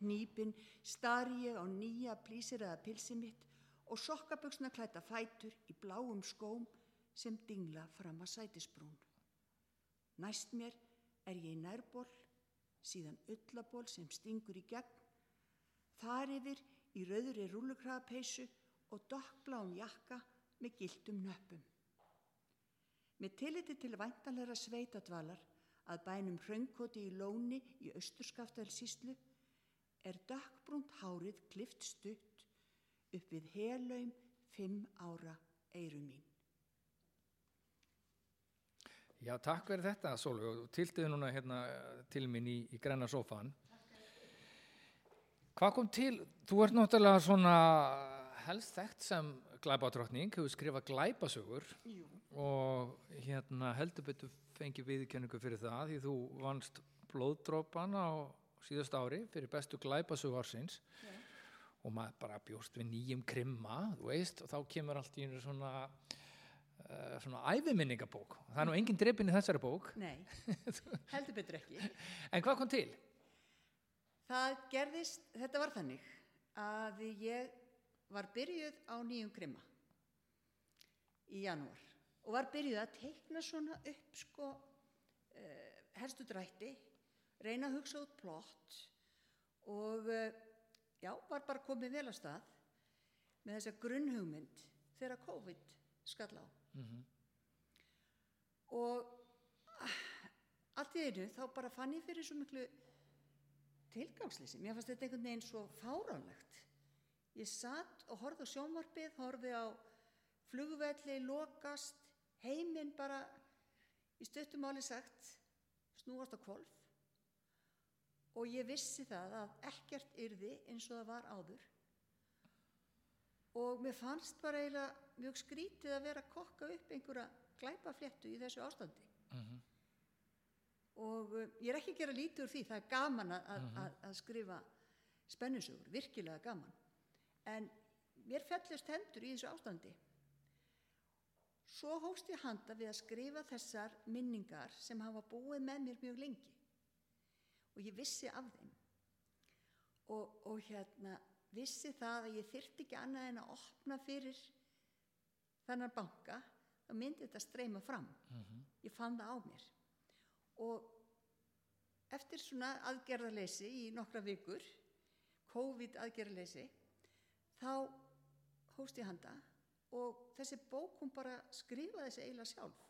Nýpin stari ég á nýja plísiraða pilsi mitt og sokkaböksna klæta fætur í bláum skóm sem dingla fram að sætisbrún. Næst mér er ég í nærból, síðan öllaból sem stingur í gegn, þar yfir í rauðri rúlukrafapeisu og dokkbláum jakka með gildum nöppum. Með tilliti til væntanleira sveitadvalar að bænum hraungkoti í lóni í austurskaftælsíslu er dökkbrúnt hárið klift stutt upp við helaum fimm ára eiru mín. Já, takk fyrir þetta, Sólveig, og tiltiðu núna hérna til minn í, í græna sófan. Hvað kom til? Þú ert náttúrulega svona helst þekkt sem glæbátrökning, hefur skrifað glæbasögur Jú. og hérna heldur betur fengið viðkenningu fyrir það því þú vannst blóðdrópan á síðast ári fyrir bestu glæbasögu ársins Já. og maður bara bjóst við nýjum krimma, þú veist, og þá kemur allt í einu svona uh, svona æfiminningabók. Það er nú engin drepin í þessari bók, Nei, heldur betur ekki. en hvað kom til? Það gerðist, þetta var þannig að ég var byrjuð á nýjum krimma í janúar og var byrjuð að teikna svona upp sko uh, helstu drætti, reyna að hugsa út plott og uh, já, var bara komið vel að stað með þessa grunnhugmynd þegar COVID skall á. Mm og ah, allt í einu þá bara fann ég fyrir svo miklu tilgangsleysi. Mér fannst þetta einhvern veginn svo fáránlegt. Ég satt og horfði á sjónvarpið, horfði á flugvelli, lokast, heiminn bara í stuttumáli sagt snúast á kvolf og ég vissi það að ekkert yrði eins og það var áður. Og mér fannst bara eiginlega mjög skrítið að vera að kokka upp einhverja glæpafléttu í þessu ástandi. -hmm. og uh, ég er ekki að gera lítið úr því það er gaman að, að, að, að skrifa spennusögur, virkilega gaman. En mér fellust hendur í þessu ástandi. Svo hófst ég handa við að skrifa þessar minningar sem hafa búið með mér mjög lengi og ég vissi af þeim. Og, og hérna vissi það að ég þyrfti ekki annað en að opna fyrir þennan banka þá myndi þetta streyma fram. Ég fann það á mér. Og eftir svona aðgerðarleysi í nokkra vikur COVID aðgerðarleysi þá hóst ég handa og þessi bók hún bara skrifaði þessi eiginlega sjálf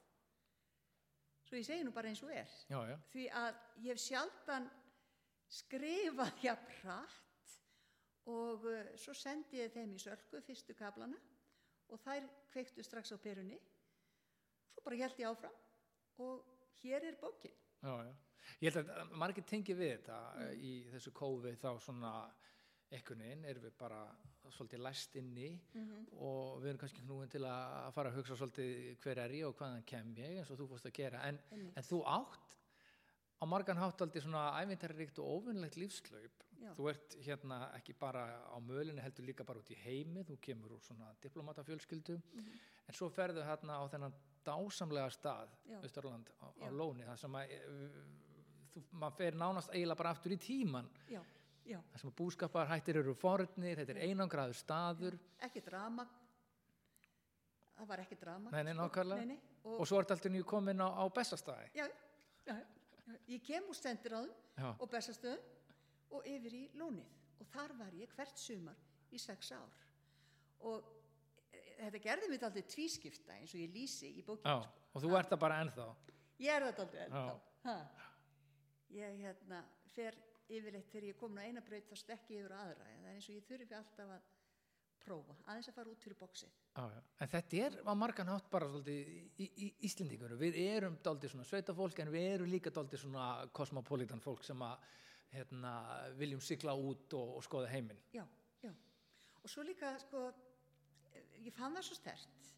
svo ég segi nú bara eins og er já, já, því að ég hef sjaldan skrifað jafn hratt og uh, svo sendi ég þeim í sölku fyrstu kaplana og þær kveiktu strax á perunni svo bara held ég áfram og hér er bókin já. Ég held að margir tengi við þetta mm. í þessu kófi þá svona veginn erum við bara svolítið læst inni og við erum kannski knúin til að fara að hugsa svolítið hver er ég og hvaðan kem ég eins og þú fórst að gera. En, en þú átt á margan hátt aldrei svona æfintarrikt og óvinnlegt lífslaup Já. þú ert hérna ekki bara á mölinni heldur líka bara út í heimi þú kemur úr svona diplomatafjölskyldu en svo ferðu hérna á þennan dásamlega stað. Östurland á, á lóni það sem að e, þú, maður fer nánast eiginlega bara aftur í tíman já, já, það sem búskapar hættir eru fornir þetta er einangraður staður. Ekki drama. Það var ekki drama Nei, nei, nákvæmlega. nei, nei. Og, og svo ert alltaf nýju komin á, á bestastæði já, já, ég kem úr sendiráðum og bestastöðum og yfir í lónið. Og þar var ég hvert sumar í sex ár. Og e, þetta gerði mér aldrei tvískipta eins og ég lýsi í bókinu Já, og þú ert það bara ennþá? Ég er þetta Já. ennþá. Ég hérna, fer yfirleitt þegar ég er komin á eina braut þá stekki ég yfir aðra. Það er eins og ég þurfi alltaf að prófa, aðeins að fara út fyrir bóksið. En þetta er á margan hátt bara svolítið í, í Íslendingur. Við erum daldið svona sveitafólk en við erum líka daldið svona kosmopolitan fólk sem að hérna, viljum sigla út og, og skoða heiminn. Já, já. Og svo líka, sko, ég fann það svo stert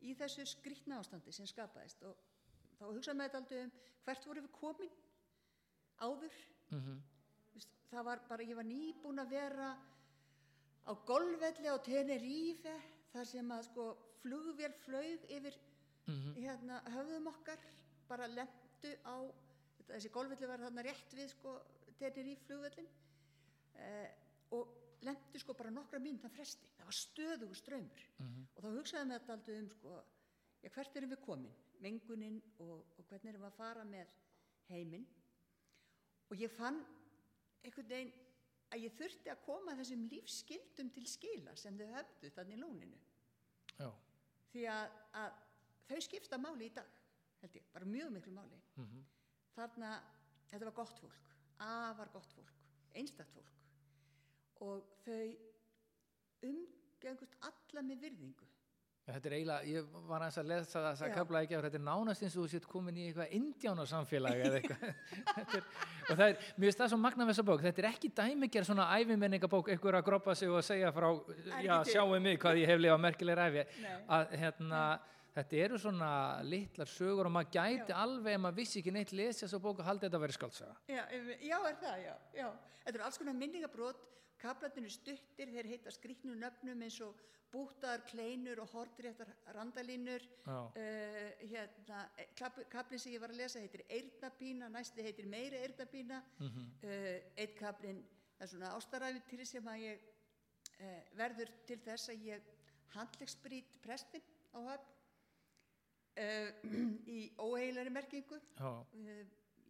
í þessu skrýtna ástandi sem skapaðist og þá hugsaði með þetta aldrei um hvert voru við komin áður. Mm Vist, það var bara, ég var nýbúin að vera á golfvelli á Tenerife þar sem að sko flugvél flaug yfir Mhm. hérna höfðum okkar bara lendu á þessi golfvelli var þarna rétt við sko Tenerife flugvellin eh, og lendu sko bara nokkra mínúta fresti það var stöðugu ströymur Mhm. og þá hugsaði með þetta aldrei um sko já, hvert erum við komin, mengunin og, og hvernig erum við að fara með heiminn og ég fann einhvern veginn að ég þurfti að koma þessum lífsskildum til skila sem þau höfðu þannig lóninu. Já, því að, að þau skipta máli í dag held ég, bara mjög miklu máli. Mhm. þarna, þetta var gott fólk afar gott fólk, einstakt fólk. Og þau umgengust alla með virðingu þetta er eiginlega, ég var aðeins að lesa það að Já. kapla ekki á, þetta er nánast eins og þú sétt komin í eitthvað indjánarsamfélag eða eitthvað. Og það er, mér finnst það svo magna með þessa bók, þetta er ekki dæmiger svona æfimenningabók, einhver að groppa sig og segja frá, já, ekki til. sjáu mig hvað ég hef lifað merkileg ræfi, Nei. að hérna, þetta eru svona litlar sögur og maður gæti alveg ef maður vissi ekki neitt lesja svo bók og haldi þetta að vera skáltsaga. Já, já, er það, já, já. Þetta eru alls konar minningabrót, kaplarnir stuttir, þeir heita skrýtnu nöfnum eins og bútaðar kleinur og hortréttar randalínur. Uh, hérna, kap, kaplinn sem ég var að lesa heitir Eirnapína, næsti heitir meiri Eirnapína. Mm eitt kaplinn, það er svona ástaræfintýri sem að ég uh, verður til þess að ég handlegsbrít prestin á höfn uh, í óheilari merkingu. Já,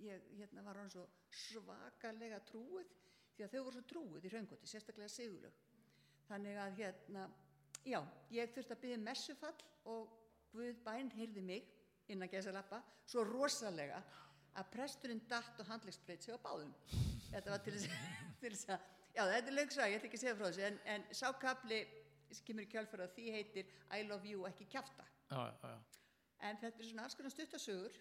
Eh, ég hérna, var hann svo svakalega trúið því að þau voru svo trúið í raungoti, sérstaklega sigurlög. Þannig að hérna, já, ég þurfti að byggja messufall og Guð bæn heyrði mig innan gæsa lappa svo rosalega að presturinn datt og handlegsbreyt sig á báðum. Þetta var til þess, að, já þetta er lögsa, ég ætla ekki að segja frá þessu, en, en sákapli sem kemur í kjálfara því heitir I love you ekki já, já, já. En þetta er svona alls konar stuttasögur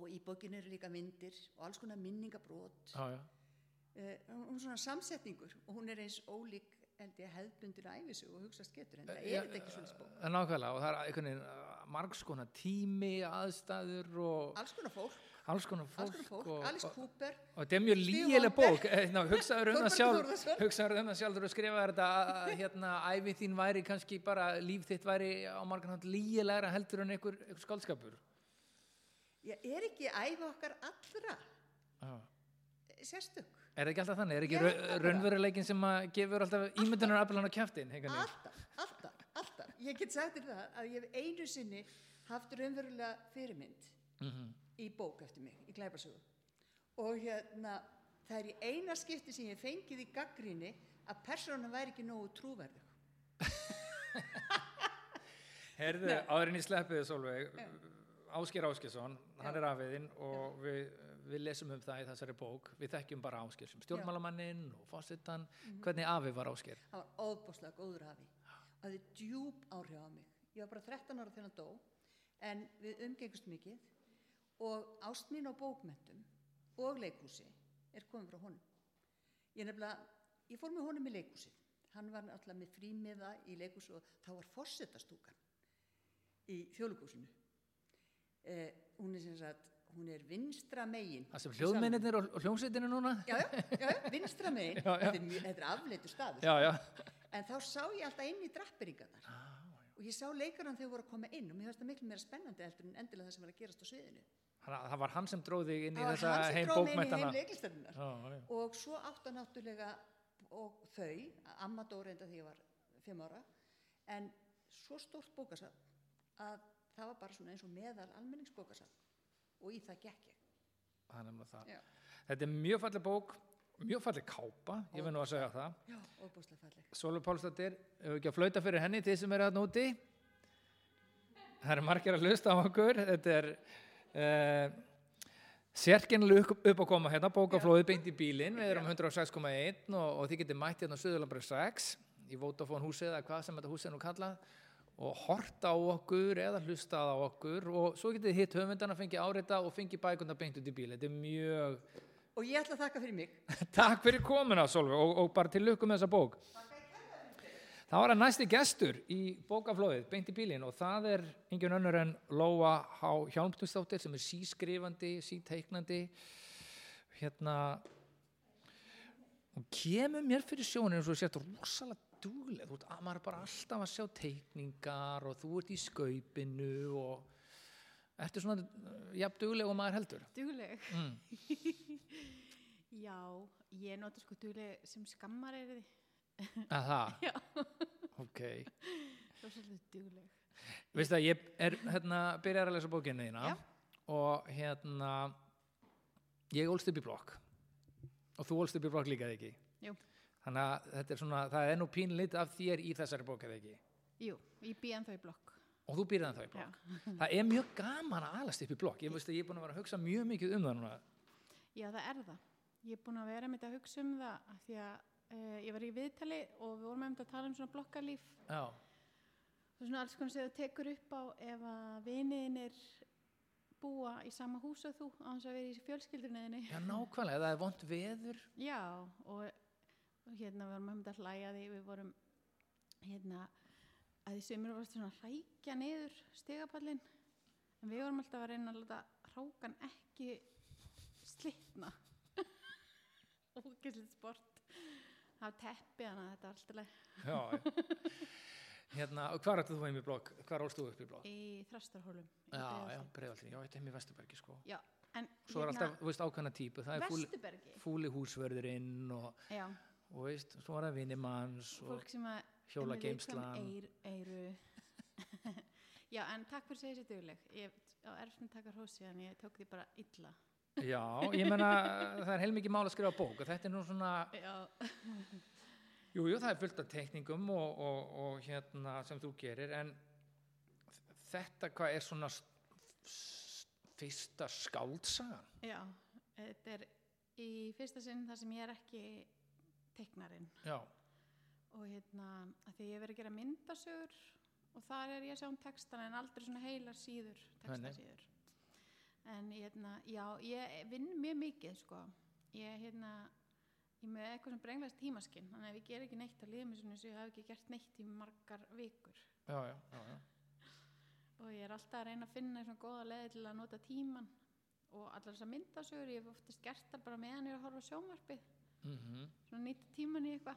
og í bókinu eru líka myndir og alls konar minningabrót. já, já. Uh, hún er svona samsetningur og hún er eins ólík hefðbundir æfisu og hugsa getur en það Já, er þetta ekki svona bók. Eh, Nákvæmlega og það er einhvern veginn margs konar tími, aðstæður og Alls konar fólk. alls konar fólk, fólk, og, Alice Cooper, og þetta er mjög lígileg bók. Eh, hugsaður um það sjálf hugsaður um það sjálf þú skrifaði þetta að hérna, æfi þín væri kannski bara líf þitt væri á margan hand lígilegra heldur en einhver, einhver skaldskapur ég er ekki æfa okkar allra Já. sérstök, Er það ekki alltaf þannig? Er ekki bara. raunveruleikin sem að gefur alltaf ímyndunar aflan á kjaftin? alltaf, alltaf, alltaf ég get sagt þér það að ég hef einu sinni haft raunverulega fyrirmynd Mhm. í bók eftir mig, í glæpasögu og hérna það er í eina skipti sem ég fengið í gaggrinni að persónan væri ekki nógu trúverðug Herðu, Nei. áður en ég sleppi þið Solveig, Ásker Áskesson, hann er afiðinn og við, við lesum um það í þessari bók. Við þekkjum bara Ásker sem stjórnmálamanninn og fósittan. Mhm. Hvernig afi var Ásker? það var óbúslega góður hafi það er djúb áhrif á mig ég var bara 13 ára þegar hann dó en við umgengust mikið og ást mín á bókmentum og leikhúsi er komin frá honum ég nefnilega, ég fór með honum í leikhúsið hann var alltaf með frímiða í leikhúsi og þá var fórsetastúkan í þjóðleikhúsinu eh, hún er sem sagt hún er vinstra megin. Það sem hljóðmennir og, hljómsveitinu núna? já, já, já, vinstra megin. Þetta er, er afleitur staður. En þá sá ég alltaf inn í drapperingarnar og ég sá leikarann þegar voru að koma inn og mér finnst það miklu meira spennandi heldur en endilega það sem var að gerast á sviðinu. Þannig að Það var hann sem dróð þig inn í Það þessa heim bókmættana. Og svo átt að náttúrulega og þau, amma dó reynda því ég var fimm ára, en svo stórt bókasafn að það var bara svona eins og meðal almenningsbókasafn og í það gekk ég. Það er nefnilega það. Já, Þetta er mjög falleg bók, mjög falleg kápa, ég verð nú að segja það. Sólur Pálsdóttir, hefur ekki að flauta fyrir henni þið sem eru að núti það eru margir að hlusta á okkur. Þetta er uh, sérkennileg upp, upp að koma hérna bókaflóðið beint í bílinn. Við erum 106,1 og, og þið getur mætt hérna á Suðurlandbröð 6 í Vodafone húsið eða hvað sem þetta húsið nú kallað og horta á okkur eða hlustað á okkur og svo getið þið hitt höfundana fengið árita og fengið bækunda beint út í bíl þetta er mjög Og ég ætla að þakka fyrir mig. Takk fyrir komuna Solveig og, og bara til lukku með þessa bók. Það var að næsti gestur í bókaflóðið, beint í bílinn og það er engin önnur en Lóa H. Hjálmtustóttir sem er sískrifandi, síteiknandi, hérna, og kemur mér fyrir sjónin eins og sért rosalega dugleg, þú ert að maður er bara alltaf að sjá teikningar og þú ert í skaupinu og ertu svona uh, jafn dugleg og maður heldur. Dugleg. Mm. Já, ég nota sko dugleg sem skammar er þið. Að það? Já. Ok. Það er svolítið dugleg. Veistu að ég er hérna byrjar að lesa bókinu þína Já. og hérna ég ólst upp í blokk og þú ólst upp í blokk líka ekki Jú. Þannig að þetta er svona það er nú pínlít af þér í þessari bók eða ekki? Jú, ég bý ennþá í blokk. og þú býrði það í blokk? Það er mjög gaman að alast upp í blokk. Ég veist að ég er búin að vera að hugsa mjög mikið um það núna. Já, það er það. Ég er búin að vera með þetta að hugsa um það því að uh, ég var í viðtali og við vorum með að tala um svona blokkalíf. Já, og svona alls konar sem þú tekur upp á ef að viniðinir búa í sama hús og þú á þess að vera í fjölskyldunniðinni. já nákvæmlega, það er vond veður. Já, og, og hérna við vorum með að hlæja því við vorum hérna að því sömur varst svona hrækja niður stigapallin en við vorum alltaf að reyna að láta hrákan ekki slitna. Ógæslega sport. Var teppi að þetta var alltaf leið hérna, hvað rættu þú heim í blokk? Hvað ólst þú upp í blokk? Í þrastarhólum já, breiðaldi, já, þetta er heim í Vesturbergi sko. Já, en svo er alltaf, þú veist, ákvæmna típu. Það er fúli, fúli húsverðurinn og, já, og veist, svo er það vinimanns og fólk sem að hjóla með geimslan viðkvæm eyru. Já, en takk fyrir að segja sér dugleg. Ég á erfnum taka hrósi en ég tók því bara illa. Já, ég menna það er heilmikið mál að skrifa bók og þetta er nú svona, já, jú, það er fullt af teikningum og, og, og hérna sem þú gerir en þetta hvað er svona fyrsta skáldsagan? Já þetta er í fyrsta sinn þar sem ég er ekki teiknarinn. Já, og hérna að því ég verið að gera myndasögur og þar er ég að sjá um textana en aldrei svona heilar síður textasíður en hérna, já, ég vinn mjög mikið sko. Ég hérna ég með eitthvað sem brenglaðist tímaskinn þannig að ef ég ger ekki neitt á liðum sem ég hef ekki gert neitt í margar vikur. Já, já, já, já. og ég er alltaf að reyna að finna svona góða leði til að nota tíman og allar þessar myndasögur, ég hef oftast gert það bara meðan ég er að horfa sjónvarpið Mm svona nýta tíman í eitthvað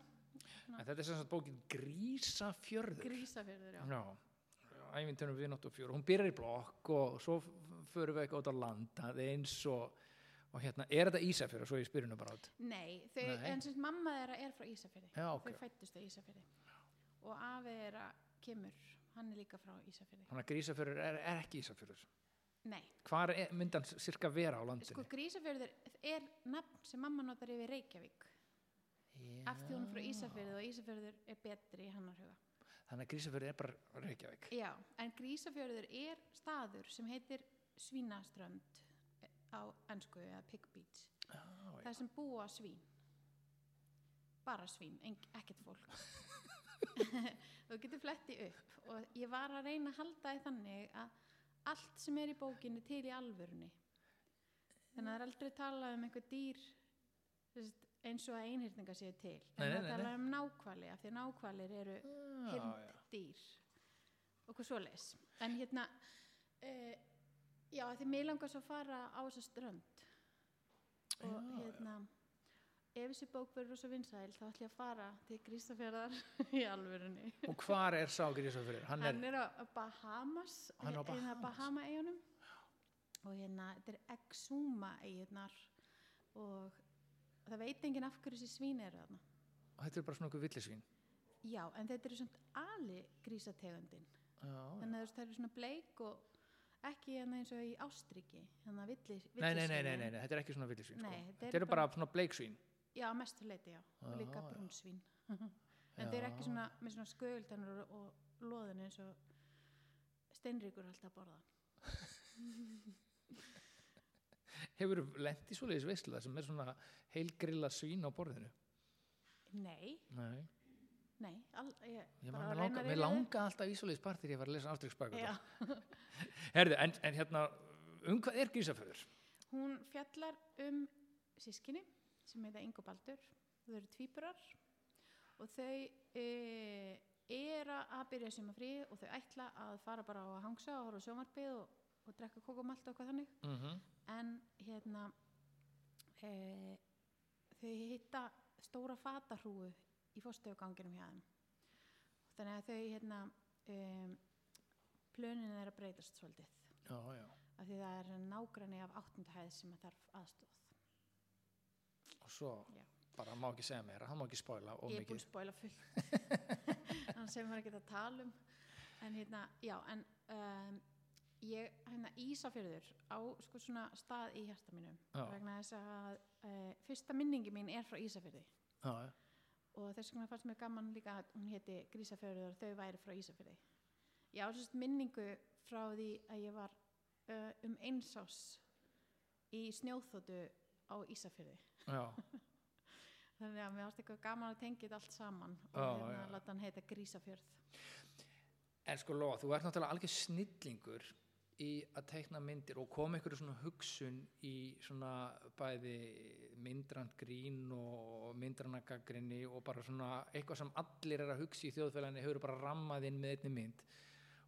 En þetta er sem sagt bókin Grísafjörður. grísafjörður, já. Já, æfintunum við náttu fjör. Hún byrjar í blokk og svo förum við eitthvað út á land aðeins og, og hérna, er þetta Ísafjörður, svo ég spyrir nú bara át. Nei, þau, Nei. en sem mamma þeirra er frá Ísafjörði Já, ok. þau fættust á Ísafjörði og afi þeirra kemur hann er líka frá Ísafjörði Þannig að Grísafjörður er, er ekki Ísafjörður. Nei, Hvar myndan cirka vera á landinu? sko Grísafjörður er nafn sem mamma notar yfir Reykjavík. Af því hún er frá Ísafjörði og Ísafjörður er betri í hannar huga. Þannig að Grísafjörður er bara Reykjavík. Já, en Grísafjörður er staður sem heitir Svínaströnd á ennsku eða Pig Beach. Já, já. það sem búa svín. Bara svín, ekkert fólk. Þú getur fletti upp. Og ég var að reyna að halda því þannig að allt sem er í bókinni til í alvörunni. Þannig að það er aldrei talað um einhver dýr eins og að einhyrninga séu til. En nei, það nei, talar um nákvæli af því að nákvælir eru hirnd dýr og hvað svo leis en hérna uh, já því mér langar svo að fara á þessa strönd. Og Já, já. Hérna ef þessi bók verður rosa vinsæl þá ætlum ég að fara til Grístafjörðar í alvörunni Og hvar er sá Grísafjörður? Hann hann er á Bahamas Hann á hérna Bahamas. Bahama eigunum og hérna þetta er Exuma eigunar og það veit enginn af hverju þessi svín eru þarna og þetta er bara svona okkur villisvín. já en þetta eru svona ali grísategundin Já, þannig að það eru svona bleik og ekki hérna eins og í Ástriki þannig að villi, Nei, nei, nei, nei, þetta er ekki svona villisvín. Sko. þetta eru bara svona bleiksvín. Já, að mestu leiti, já, og líka brúnsvín en þeir eru ekki svona með svona sköguldannur og, loðin eins og steinríkur alltaf borða Hefur lent í svoleiðis veisla sem er svona heilgrilla svín á borðinu? nei, Nei. nei all, ég, Ég man, mér langa, mér langa alltaf í svoleiðis part þegar ég var að lesa afstryksbækur. já, Herðu, en, en hérna, um hvað er Grísafjörður? hún fjallar um sískinni sem heita Ingo Baldur þau eru tvíburar og þau e, eru að byrja sumafrí og þau ætla að fara bara á að hangsa og horfa sjómarpið og, og drekka kokumalt og eitthvað þannig Mm -hmm. en hérna e, þau hitta stóra fatahrúu í fórstöðuganginum hjá þeim þannig að þau hérna um, plönin er að breytast svolítið Já, já. af því það er nágranni af áttundahæð sem þarf aðstóð Og svo, Já. bara má ekki segja meira, hann má ekki spoila of ég er búin að spóila fullt þannig sem maður ekki að tala um en hérna, já, en um, ég, hérna Ísafjörður á sko svona stað í hjarta mínum Já. vegna þess að uh, fyrsta minningi mín er frá Ísafjörði Já, og þess vegna fannst mér gaman líka að hún héti Grísafjörður og þau væri frá Ísafjörði ég á sérst minningu frá því að ég var uh, um einsás í snjóþótu á Ísafjörði. þannig að mér ást eitthvað gaman að tengja þetta allt saman og hérna já. láta hann heita Grísafjörð. En sko Lóa, þú ert náttúrulega algjör snillingur í að teikna myndir og koma ykkur svona hugsun í svona bæði myndrand grín og myndranagagrinni og bara svona eitthvað sem allir er að hugsa í þjóðfélaginu hefur bara rammað inn með einni mynd.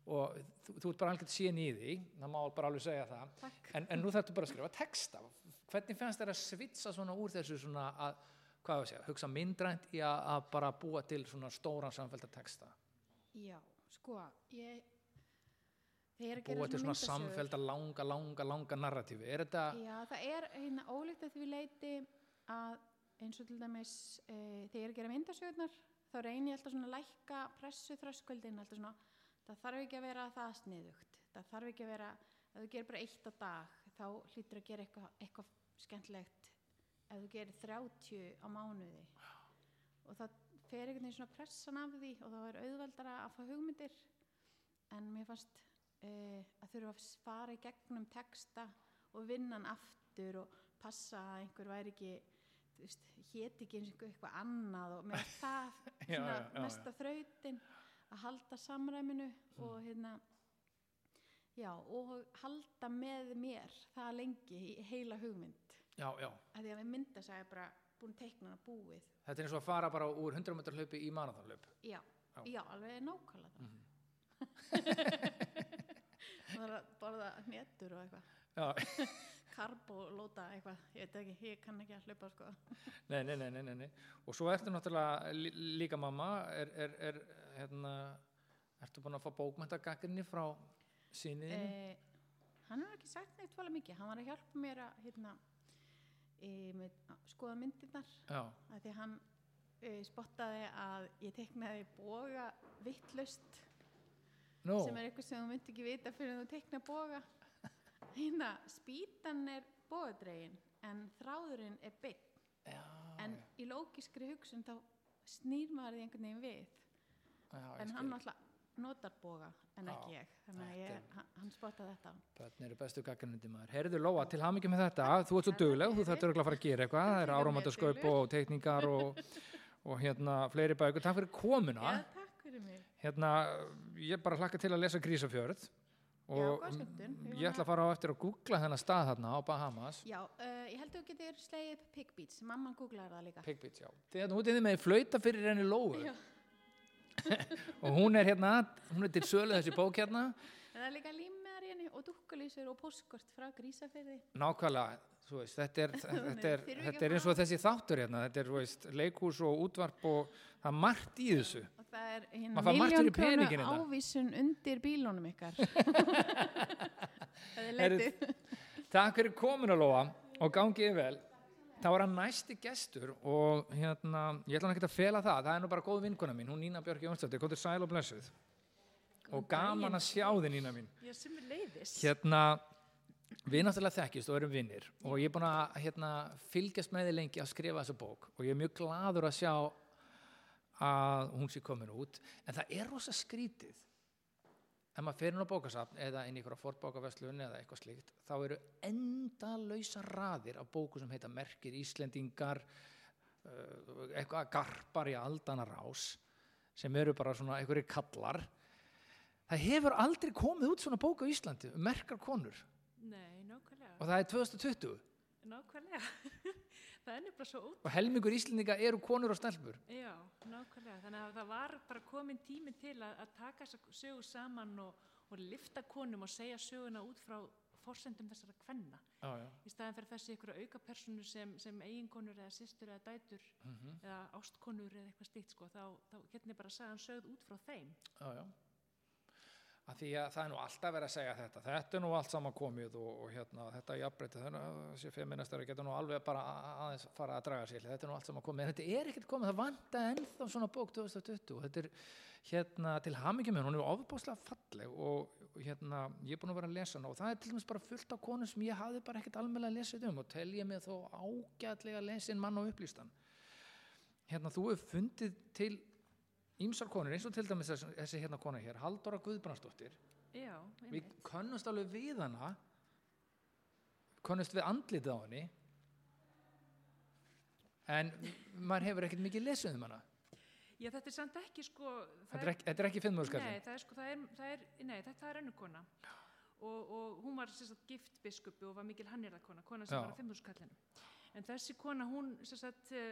Og þú, þú ert bara algjört síðan í því það má bara alveg segja það. En, en nú þarftu bara að skrifa texta hvernig fannst þér að svitsa svona úr þessu svona að, hvað við segja, hugsa myndrænt í að, að bara búa til svona stóran samfélta texta? Já, sko, ég þegar að gera búa til svona myndasögur- samfélta langa, langa, langa narratífi. Er þetta, Já, það er hérna ólíkt að því leiti að eins og til dæmis e, þegar er að gera myndasögurnar þá reynir ég alltaf svona að lækka pressu þröskuldin alltaf svona, það þarf ekki að vera það sniðugt, það þarf ekki að vera ef þú gerir bara eitt á dag þá hlýtur að gera eitthvað, eitthvað skemmtilegt ef þú gerir 30 á mánuði. Og það fer einhvern veginn svona pressan af því og þá er auðveldara að fá hugmyndir. En mér fannst uh, að þurfa að fara í gegnum texta og vinna hann aftur og passa að einhver væri ekki héti ekki eins og eitthvað annað og með það Já, svona já, já, mesta þrautin að halda samræminu og hérna já, og halda með mér það lengi í heila hugmynd. Já, já. Því að við mynda sagði bara búin að teikna hana búið. Þetta er eins og að fara bara úr 100 metrar hlaupi í marathonlaup já, Já. já, alveg nákvæmlega það. Mhm. það er að borða netur og eitthvað. Já, karb og lóta eitthvað, ég veit ekki, ég kann ekki að hlaupa sko. Nei, nei, nei, nei, nei, nei. Og svo ertu náttúrulega lí- líka mamma, er, er, er hérna, ertu búin að fá bókmæntagakrinni frá síniðinu? Eh, hann hefur ekki sagt neitt fóla mikið, hann var að hjálpa mér að hérna, e, með, skoða myndirnar. Já, að því hann e, spottaði að ég teknaði boga vittlust nú, sem er eitthvað sem þú myndi ekki vita fyrir að þú tekna boga. Hérna, spýtan er bogadregin en þráðurinn er bygg já, en í lógiskri hugsun þá snýr maður því einhvern veginn við. Já, en hann alltaf notar boga en Já, ekki ég þannig að ég, hann, spottaði þetta Börn eru bestu gaggrindi maður. Heyrðu Lóa, til hamingi með þetta, þú ert svo dugleg, þú þarf örugglega að fara að gera eitthvað, það er áramöndaskaup og teikningar og, og hérna fleiri bækur. Takk fyrir komuna. Já, takk fyrir mig Hérna, ég bara hlakka til að lesa Grísafjörð Já, og skemmtun. Ég ætla að fara á eftir að googla þennan stað þarna á Bahamas. Já, uh, ég held að þú getur slegið upp Pig Beats, mamman googlaði það líka Pigbeats, já. Þegar þú ert með flauta fyrir henni Lóu Já. og hún er hérna, hún er til sölu þessi bók hérna. En það er líka límmeðar í henni og dúkkulísur og postkort frá Grísafyrði Nákvæmlega, þú veist, þetta er, þetta er, þetta að er eins og þessi þáttur hérna, þetta er, þú veist, leikhús og útvarp og það er margt í þessu. og það er hérna miljón krónu ávísun undir bílónum ykkar Það er letið Takk fyrir komuna Lóa og gangið vel. Það var að næsti gestur og hérna, ég ætla hann ekki að fela það, það er nú bara góð vinkona mín, hún Nína Björk Jónsdóttir, komður sæl og blessuð. Og gaman að sjá þið Nína mín. Já, sem er leiðis. Hérna, við náttúrulega þekkist og erum vinnir og ég er búin að hérna, fylgjast með þið lengi að skrifa þessa bók og ég er mjög gladur að sjá að hún sé komin út en það er rosa skrítið ef maður fer inn á bókasafn eða inn í ykkur fortbókaverslun eða eitthvað slíkt þá eru endalausa raðir af bóku sem heita Merkir Íslendingar uh, eitthvað garpar í aldana rás sem eru bara svona einhverjir kallar. Það hefur aldrei komið út svona bók á Íslandi um merkar konur. Nei, og það er 2020 Nákvæmlega. Það er nefnilega svo ótrúlega. og helmingur Íslendinga eru konur og stelpur Já, nákvæmlega. Þannig að það var bara komin tími til að, að taka þessa sögu saman og, og lifta konum og segja söguna út frá forsendum þessara kvenna. já, já. Í staðan fyrir þessi ykkur auka personu sem, sem eiginkonur eða systur eða dætur Mhm. eða ástkonur eða eitthvað stíkt sko, þá, þá hérna er bara sagan sögð út frá þeim. já, já. Að því að það er nú alltaf verið að segja þetta. Þetta er nú allt saman komið og, og hérna, þetta er jafnbreytið, þessi feministari getur nú alveg bara að- aðeins fara að draga sér þetta er nú allt saman komið, en þetta er ekkert komið það vanta ennþá svona bók 2020 og þetta er hérna til hamingjum hún er ofbáslega falleg og hérna, ég er búin að vera að lesa hana og það er til dæmis bara fullt af konum sem ég hafði bara ekkert almennilega lesið um og tel ég mig þó ágætlega lesin mann og upplýstan. Hérna þú hefur fundið til Ímsar konur, eins og til dæmis þessi, þessi hérna kona hér, Halldóra Guðbrandsdóttir. Já, við könnumst alveg við hana könnumst við andlitið á henni en maður hefur ekkert mikið lesið um hana. Já, þetta er samt ekki sko... þetta er ekki, þetta er ekki fimmur Nei, er sko, er, er, nei, þetta er önnur kona og, og hún var sagt gift biskupi og var mikil hannirðakona, kona sem Já. var á fimmhúskallinu. En þessi kona, hún sagt, uh,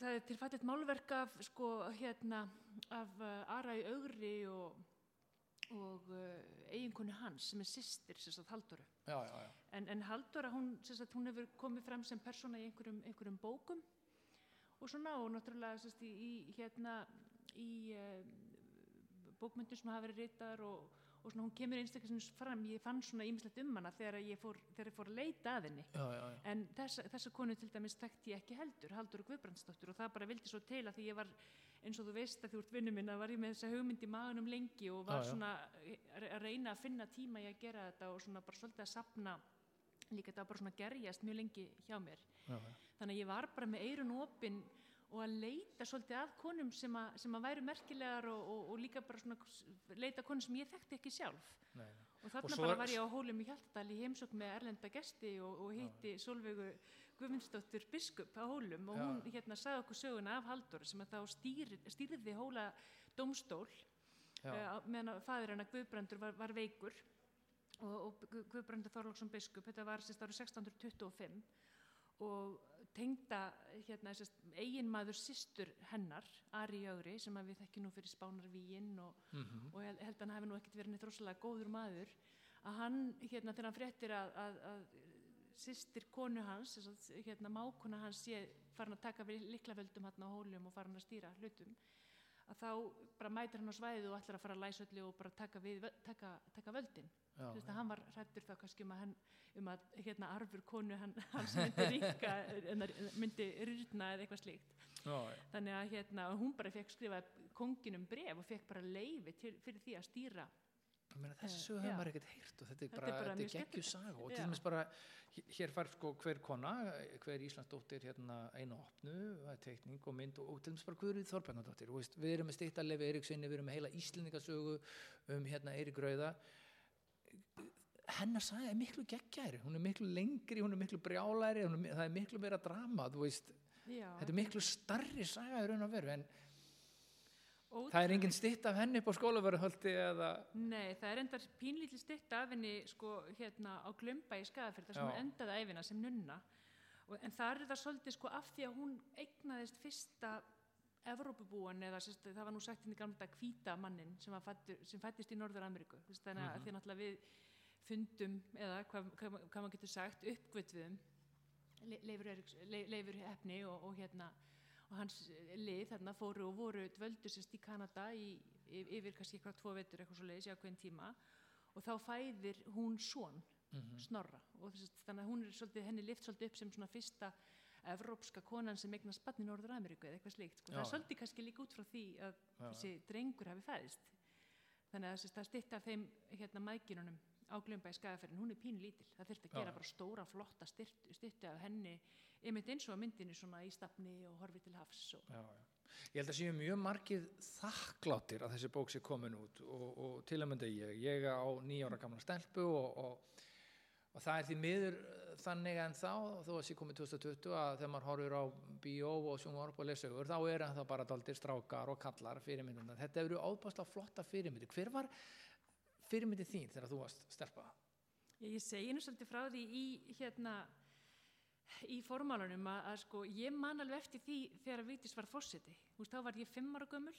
það er til fallet málverk af sko hérna af uh, Ara í augri og, og uh, eiginkonu hans sem er sagt Halldóru. En, en Halldóra, hún, sagt, hún hefur komið fram sem persóna í einhverjum, einhverjum bókum og svona og náttúrulega sagt, í, í hérna í uh, bókmyndum sem hafa verið ritaðar og, og svona hún kemur einstaklega fram, ég fann svona ímislegt um hana þegar ég fór, þegar ég fór að leita að henni. Já, já, já. en þessa, þessa konu til dæmis þekkti ég ekki heldur, Halldóru Guðbrandsdóttur og það bara vildi svo til að því ég var eins og þú veist að þú ert vinnu minn að var ég með þessa hugmynd í maðunum lengi og var svona að að reyna að finna tíma í að gera þetta og svona bara svolítið að sapna líka þetta var bara svona að gerjast mjög lengi hjá mér. Þannig að ég var bara með eirun opinn og að leita svolítið að konum sem að, sem að væru merkilegar og, og, og líka bara svona leita konum sem ég þekkti ekki sjálf. Nei, og þarna svo bara var ég á hólum í Hjaltadal í heimsókn með erlenda gesti og, og hitti Solveigu Guðmundsdóttur biskup á hólum og hún hérna sagði okkur söguna af Halldór sem að þá stýri, stýrði hóla domstól uh, meðan að fadir hennar Guðbrandur var, var veikur og, og Gu- Guðbrandur Þorlóksson biskup, þetta var sérst árið 1625 og tengda hérna eiginmaður systur hennar, Ari Jögri sem við þekki nú fyrir Spánarvíin og, Mhm. og ég held að hann hafi nú ekkert verið neitt rosalega góður maður að hann, hérna, þegar hann fréttir að, að, að sýstir konu hans, hérna, mákona hans sé farin að taka við liklavöldum hann á hólum og farin að stýra hlutum að þá bara mætir hann á svæðið og ætlar að fara að læsa öllu og bara taka, við, taka, taka völdin. Já, Þú veist að hann var hrættur þá kannski um að, hann, um að hérna, arfur konu hann, hans myndi ríka það myndi rýrna eða eitthvað slíkt. Já, já. þannig að hérna, hún bara fekk skrifað konginum bref og fekk bara leifi til, fyrir því að stýra þessi já. hefur maður ekkert heyrt og þetta er bara, bara þetta mjög geggju skemmtilegt. saga og til dæmis bara, hér fær sko hver kona, hver Íslandsdóttir hérna einu opnu, teikning og mynd og, og til dæmis bara og veist, við erum með stýtt að Lefi Eiríksinni, við erum með heila Íslendingasögu um hérna Eirík Rauða. Hennar saga er miklu geggjæri, hún er miklu lengri, hún er miklu brjálæri, er, það er miklu meira drama, þetta er miklu starri saga í raun og veru en ótrúlega. það er engin stýtt af henni upp á skólaverðahöldi eða, Nei, það er endar pínlítið stytt af henni sko, hérna á Glumba í Skagafjörð þar sem Já. hún endaði æfina sem nunna og, en það er það svolítið sko af því að hún eignaðist fyrsta Evrópubúan eða sérst, það var nú sagt inn í gamla dag hvíta mannin sem, fættur, sem fættist í Norður Ameríku þannig að því að náttúrulega við fundum eða hvað, hvað, hvað maður getur sagt uppgötvuðum Le- Leifur, Leifur Hefni og, og hérna og hans lið þarna fóru og voru dvöldu sérst í Kanada í, yfir kannski eitthvað tvo vetur eitthvað svo leiðis í ákveðin tíma og þá fæðir hún son Mhm. snorra og þess, þannig að hún er svolítið, henni lift svolítið upp sem svona fyrsta evrópska konan sem eignast barn í Norður Ameríku eða eitthvað slíkt sko. Það er svolítið kannski líka út frá því að Já. þessi drengur hafi fæðist þannig að það stytta af þeim hérna mækinunum á glumba í skagaferðin, hún er pínu lítil það þurfti að Já. gera bara stóra flotta styttu af henni einmitt eins og á myndinni svona í stafni og horfi til hafs og, Já, já. Ég held að séu mjög margir þakkláttir að þessi bók sé komin út og, og til að mynda ég, ég á nýjára gamla stelpu og, og, og það er því miður eh, þannig en þá, þó að sé komið 2020 að þegar maður horfir á bíó og sjónvarp og lesaugur, þá er það bara daldir strákar og kallar fyrirmyndina. Þetta eru ábærslega flotta fyrirmyndi. Hver var fyrirmyndi þín þegar þú varst stelpa? Ég, segi nú svolítið frá því í hérna í formálunum að, að sko ég man alveg eftir því þegar Vigdís var veist, þá var ég fimm ára gömul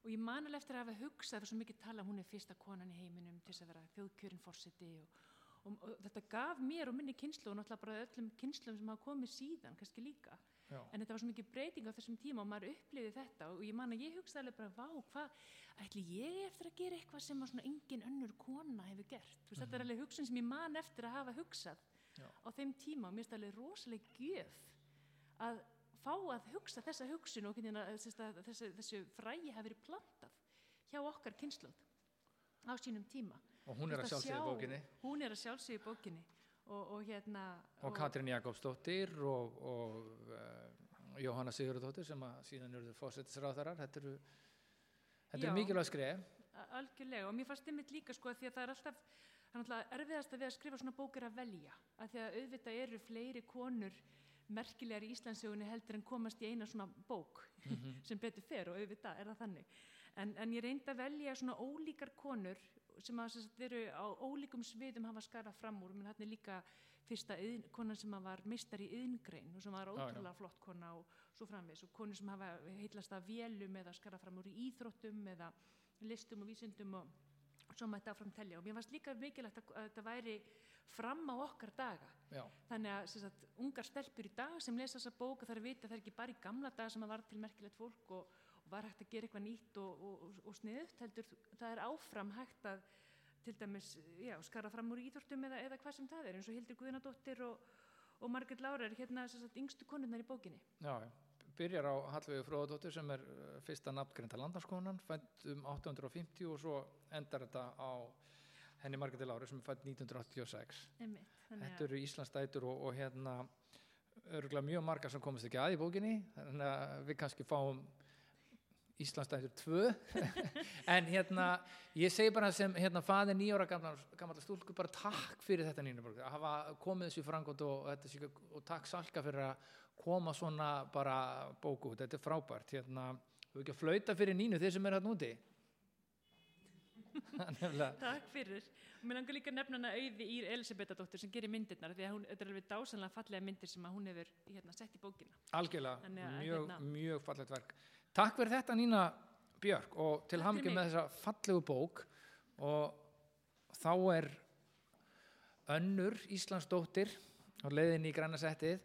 og ég man alveg eftir að hafa hugsað, var svo mikið tala, hún er fyrsta konan í heiminum til þess að vera þjóðkjörin fórseti og, og, og þetta gaf mér og minni kynslu og náttúrulega bara öllum kynslum sem hafa komið síðan, kannski líka. Já. En þetta var svo mikið breyting á þessum tíma og maður upplifði þetta og ég man að ég hugsaði alveg bara, vá, hvað, ætli ég eftir að gera eitthvað sem að engin önnur kona hefur gert. Þú veist, þetta er alveg hugsun sem ég man eftir að hafa hugsað Já. á þeim tíma og mér finnst alveg rosalega gjöf að fá að hugsa þessa hugsun og að, að þessu, þessu frægi hafi verið plantað hjá okkar kynnslóð á sínum tíma. Og hún er að Þú veist, sjálfsögðu í sjá- bókinni. Hún er að sjálfsögðu í bókinni og, og hérna... Og Katrín Jakobsdóttir og, og uh, Jóhanna Sigurðardóttir sem að síðan eru fósettisráðarar. Þetta eru, eru mikilvæg skref. Algjörlega. Og mér fannst einmitt líka sko að því að það er alltaf það er erfiðast að við að skrifa svona bók er að velja. Að því að auðvitað eru fleiri konur merkilegar í Íslandsögunni heldur en komast í eina svona bók sem betur fer og auðvitað er það þannig. En, en ég reyndi að velja svona ólíkar konur sem að sem sagt, eru á ólíkum sviðum hafa skarað fram úr. Menn hann er líka fyrsta yðn, konan sem að var meistar í yðngrein og sem var ótrúlega flott kona og svo framvis og konur sem hafa heitlast af vélum eða skarað fram úr íþróttum eða listum og vísindum og svo mætti áfram telja. Og mér fannst líka mikilvægt að, að þetta væri fram á okkar daga. Já, þannig að sagt, ungar stelpur í dag sem lesa þessa bók og það er vita að það er ekki bara í gamla daga sem að var til merkilegt fólk og, og var hægt að gera eitthvað nýtt og, og, og, og sniðut heldur það er áfram hægt að til dæmis já, skara fram úr íþórtum eða, eða hvað sem það er eins og Hildur Guðnadóttir og, og Margrét Lára er hérna sagt, yngstu konurnar í bókinni já. Byrjar á Hallvegu Fróðadóttir sem er uh, fyrsta nafngreinda landarskonan, fætt um 850 og svo endar þetta á henni Margreti Lári sem er fætt 1986. Einmitt, Þetta eru Íslandsdætur og, og hérna örgulega mjög margar sem komast ekki að í bókinni, þannig að við kannski fáum Íslandsdætur 2 en hérna ég segi bara sem hérna faði nýjóra gamla, stúlku bara takk fyrir þetta nýjum að hafa komið þessu frangótt og, sé- og takk Salka fyrir að koma svona bara bóku út, þetta er frábært hérna, við ekki að flauta fyrir nínu þeir sem er hérna úti. Takk fyrir. Og Mér langar líka að nefna hana auði Ír Elisabethadóttir sem gerir myndirnar því að hún, þetta er alveg dásanlega fallega myndir sem hún hefur hérna, sett í bókina. Algjörlega, að, mjög, hérna- mjög fallegt verk. Takk fyrir þetta Nína Björk og til fyrir með þessa fallegu bók. Og þá er önnur Íslandsdóttir á leiðinni í græna settið.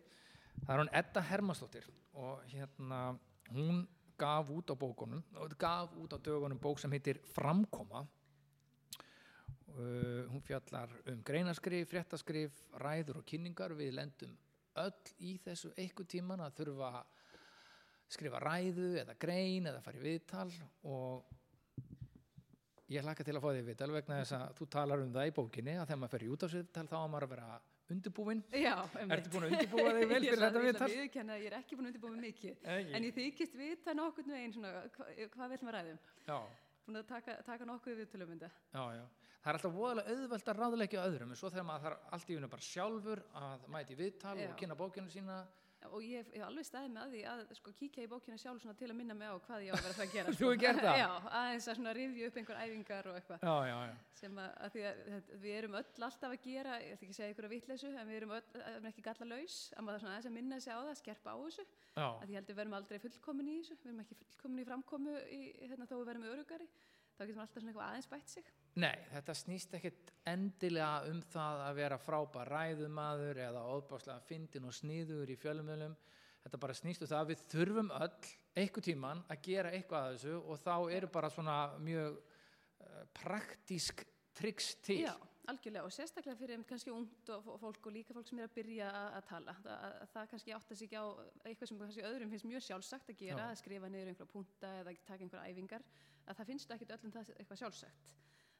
Það er hún Edda Hermansdóttir og hérna hún gaf út á bókunum gaf út á dögunum bók sem heitir Framkoma. Uh, hún fjallar um greinaskrif, fréttaskrif, ræður og kynningar. Við lendum öll í þessu eitthvað tíman að þurfa að skrifa ræðu eða grein eða fara í viðtal og ég hlakka til að fá því viðtal vegna þess að þú talar um það í bókinni að þegar maður fer í útafsviðtal þá á maður að vera undirbúin Já, Ertu búin að undirbúa þig vel fyrir þetta viðtal? Ég ég er ekki búin að undirbúa mig mikið, en ég þykist vita nokkurn veginn svona, hva, hvað vill maður ræðum? Já, Búin að taka, taka nokkuð viðtölum um þetta. já, já. Það er alltaf voðalega auðvelt að ráðleikja öðrum en svo þegar maður þarf allt í unni bara sjálfur að mæti viðtal Já. og kynna bókinu sína Og ég hef- ég hef alveg staðið með að því að sko, kíkja í bókina sjálf til að minna mig á hvað ég á að vera að fara að gera. Þú hefur gert það? Já, aðeins að rifja upp einhver æfingar og eitthvað. Já, já, já. sem að, að að við erum öll alltaf að gera, ég ætla ekki að segja ykkur að vitleysu en við erum öll, erum ekki galla laus að maður svona aðeins að minna sig á það, skerpa á þessu já. að ég held við verum aldrei fullkomin í þessu við verum ekki fullkomin í framkomu í, hérna, þó við verum örugari, þá getum við alltaf svona eitthvað aðeins bætt sig Nei, þetta snýst ekkit endilega um það að vera frábær ræðumadur eða óbáslega fyndin og sniður í fjölumölum. Þetta bara snýst um það að við þurfum öll einhver tíman að gera eitthvað að þessu og þá eru bara svona mjög uh, praktísk triks til. Já, algjörlega og sérstaklega fyrir einmitt kannski ungt og fó- fólk og líka fólk sem er að byrja að, tala það, að, að það kannski átta sig ekki á eitthvað sem kannski öðrum finnst mjög sjálfsagt að gera Já. að skrifa niður einhverja punta eða taka einhverja æfingar að það finnst ekkit öllum það eitthvað sjálfsagt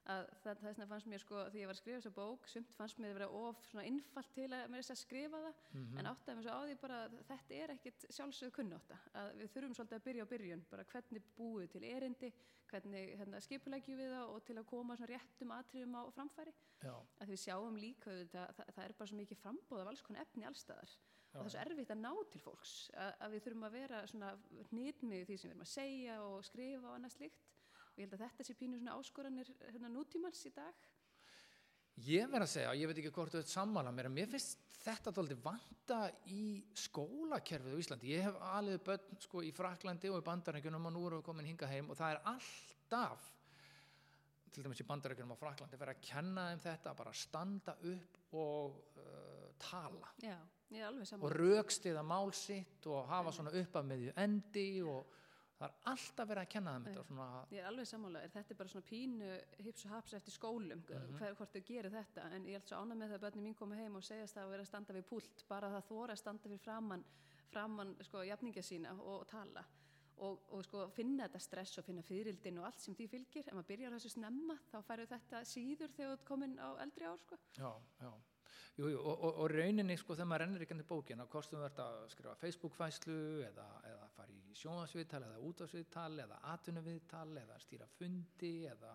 að það, það fannst mér sko því ég var að skrifa þessa bók sumt fannst mér að vera of innfalt til að mér þess að skrifa það Mhm. en áttaði mér svo á því bara að þetta er ekkit sjálfsögðu kunnáta að við þurfum svolítið að byrja á byrjun bara hvernig búið til erindi hvernig hérna, skipulegjum við það og til að koma svona réttum atriðum á framfæri Já, að við sjáum líka auðvitað, það, það er bara svo mikið frambóð af alls konar efni allstaðar Já. og það er svo erfitt að ná til fólks að, að við þurfum að vera svona hnitmið í því sem við erum að segja og skrifa og annað slíkt og ég held að þetta sé pínu svona áskoranir hérna, nútímans í dag. Ég verð að segja, ég veit ekki hvort þú ert sammála mér, en mér finnst þetta dálítið vanta í skólakerfið á Íslandi. Ég hef alveg börn sko í Fraklandi og í Bandarækjunum og nú erum við komin hinga heim og það er alltaf, til dæmis í Bandarækjunum og Fraklandi, verið að kenna þeim þetta, bara standa upp og uh, tala. Já, ég er alveg og saman rökstiða mál sitt og hafa svona upp af meðju endi og það er alltaf verið að kenna þeim þetta svona, Ég er alveg sammála, þetta er bara svona pínu hips og haps eftir skólum, hver, hvort þau gerir þetta, en ég held svo ána með það að börnum mín koma heim og segjast það að vera að standa við púlt, bara það þóra að standa fyrir framann, framann sko, jafningja sína og, tala. Og, og sko, finna þetta stress og finna fyririldin og allt sem því fylgir, ef maður byrjar á þessu snemma þá færðu þetta síður þegar þú komin á eldri ár sko. Já, já. Jú, jú, og, og, og rauninni, sko, þegar maður rennir ekki endur bókina, hvort þú verður að skrifa Facebook-fæslu eða, eða sjónvarsviðtal eða útvarsviðtal eða atvinnuviðtal eða stýra fundi eða,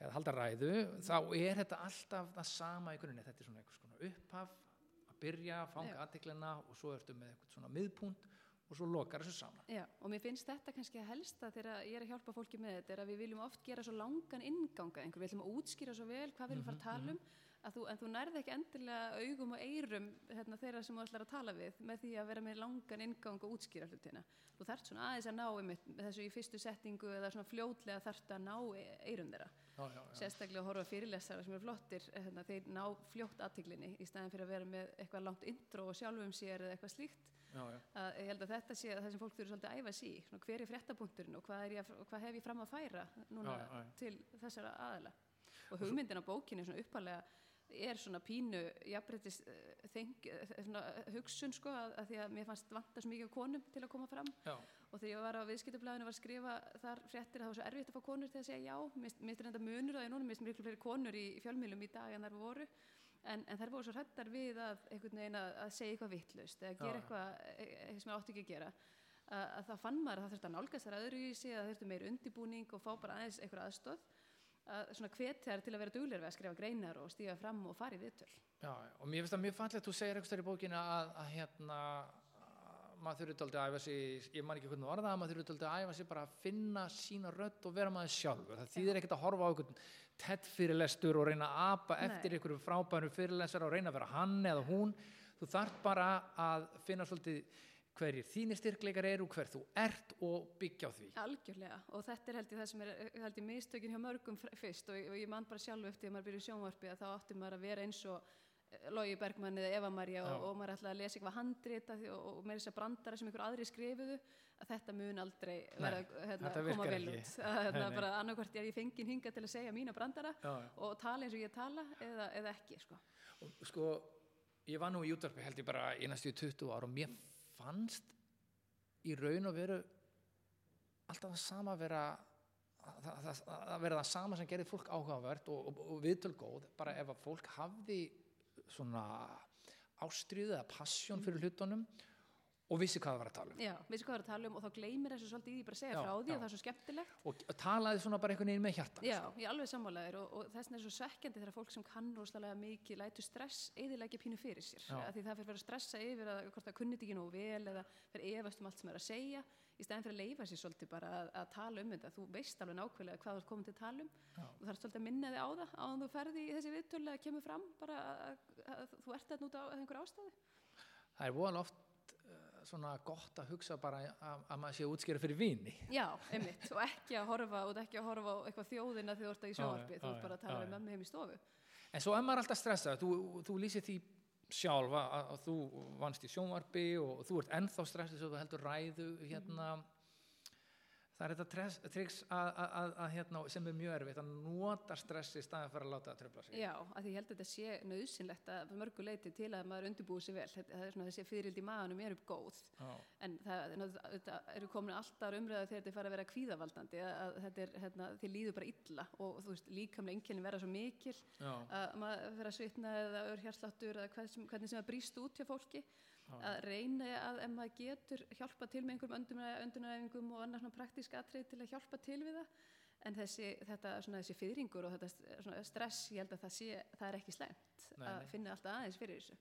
eða halda ræðu, þá er þetta alltaf það sama í grunni. Þetta er svona einhvers konar upphaf, að byrja, fanga Já. aðteklina og svo ertu með eitthvað svona miðpunkt og svo lokar þessu saman. Já, og mér finnst þetta kannski að helsta þegar ég er að hjálpa fólki með þetta er að við viljum oft gera svo langan innganga einhver, við viljum að útskýra svo vel hvað við viljum fara að tala um að þú, en þú nærði ekki endilega augum og eyrum hérna, þeirra sem þú ætlar að tala við með því að vera með langan ingang og útskýra hlutina. Þú þarft svona aðeins að ná einmitt, með þessu í fyrstu settingu eða svona fljótlega þarft að ná e- eyrum þeirra. Já, já, já. sérstaklega að horfa á fyrirlesara sem eru flottir hérna, þeir ná fljótt aðtiglinni í staðin fyrir að vera með eitthvað langt intro og sjálfum sér eða eitthvað slíkt. Að ég held að þetta sé það sem fólk þurfa svolítið að æfa sig í. Svona, hver er fréttapunkturinn og hvað, er að- hvað hef ég fram að færa núna til þessara aðila? Og hugmyndin á bókinni svona uppalega er svona pínu jafnbreytis þeng, uh, svona, uh, hugsun sko að, að því að mér fannst vanta svo mikið konum til að koma fram. Já. og þegar ég var á viðskiptablaðinu var að skrifa þar fréttir að það var svo erfitt að fá konur til að segja já. Mér finnst þetta munur að ég núna, mér finnst miklu fleiri konur í fjölmiðlum í dag en þar voru. En, en þær voru svo hrættar við að að, að segja eitthvað vittlaust eða gera já. eitthvað e- e- sem það átti ekki að gera. Að, að það fann maður að það þurfti að nálgast þær öðru í sig að það þurfti meir undibúning og fá bara aðeins einhver aðstóð að svona hvet þær til að vera dugleir við að skrifa greinar og stíga fram og fara í viðtöl Já, og mér finnst það mjög fallegt, þú segir eitthvað í bókina að, að hérna, að maður þurfi dálítið að æfa sig, ég man ekki hvernig þú orðað, maður þurfi dálítið að æfa sig bara að finna sína rödd og vera maður sjálfur. Það þýðir ekkert að horfa á einhvern tett fyrirlestur og reyna að apa eftir einhverju frábæru fyrirlestur og reyna að vera hann eða hún. Þú þarf bara að finna svolítið hverjir þínir styrkleikar eru, hver þú ert og byggja á því. Algjörlega og þetta er held ég það sem er held ég mistökin hjá mörgum fyrst og, og ég man bara sjálf eftir að maður byrja í sjónvarpi að þá átti maður að vera eins og eh, Logi Bergmann eða Eva Maria og, og maður ætlaði að lesa eitthvað handrita og, og með þess að brandara sem ykkur aðri skrifuðu að þetta mun aldrei vera, hérna, koma vel ekki. út að hérna, nei. bara annarkvort er ég fengin hinga til að segja mína brandara Já, já. og tala eins og ég tala eða, eða ekki sko. Og sko, ég var nú í útvarpi held ég bara í næstu 20 ára og mér fannst í raun og veru alltaf það sama vera að, að, að vera það sama sem gerði fólk áhugavert og, og, og viðtöl góð. Bara ef að fólk hafði svona ástriðu eða passjón fyrir hlutunum og vissi hvað það var að tala um. Já, veistu hvað það er að tala um og þá gleymir þessu svolítið í því bara að segja Já, frá því já. og það er svo skemmtilegt. Og talaði svona bara einhvern veginn með hjartan Já, ég er alveg sammálaðir og, og þess vegna er svo svekkjandi þegar fólk sem kann rosalega mikið lætur stress eðilegja pínu fyrir sér. Að því það fyrir að vera að stressa yfir að hvort það kunnit ekki nógu vel eða fyrir efast um allt sem er að segja. Í stæðin fyrir að leifa sér svolítið bara að, að tala um þetta. Þú veist alveg nákvæmlega hvað þú ert komin til að tala um Já. og það er svolítið að minna þig á það á þú ferði í þessi viðtölu að kemur fram bara að, að, að þú ert þetta út á einhver ástæðu. Það er voðal oft svona gott að hugsa bara að, að maður sé að útskýra fyrir vini. Já, einmitt, og ekki að horfa og ekki að horfa á eitthvað þjóðina þegar þú ert í sjónvarpi, já, þú ert bara að tala við mömmu heim í stofu. En svo er maður alltaf stressað, þú, þú lýsir því sjálf að, að þú vannst í sjónvarpi og þú ert ennþá stressið svo þú heldur ræðu hérna það er þetta að hérna, sem er mjög erfitt að nota stress í staðin fyrir að láta það tröfla sig. Já, að ég held að þetta sé nöðsynlegt að mörgu leiti til að maður undirbúi sig vel. Þetta, það er svona þessi fyririldi í maðanum eru góð, Já. en það er þetta eru komin alltaf umræða þegar þetta er farið að vera kvíðavaldandi, að, þetta er, hérna, þið líður bara illa og þú veist, líkamlega einkenni verða svo mikil Já. að maður að svitna eða örhjarsláttur eða hvernig sem það brýst út hjá fólki að reyna að ef maður getur hjálpa til með einhverjum öndunaræfingum og annars praktísk atrið til að hjálpa til við það. En þessi, þetta, svona, þessi fyrringur og þetta stress, ég held að það sé það er ekki slæmt Nei, að nei. finna alltaf aðeins fyrir þessu.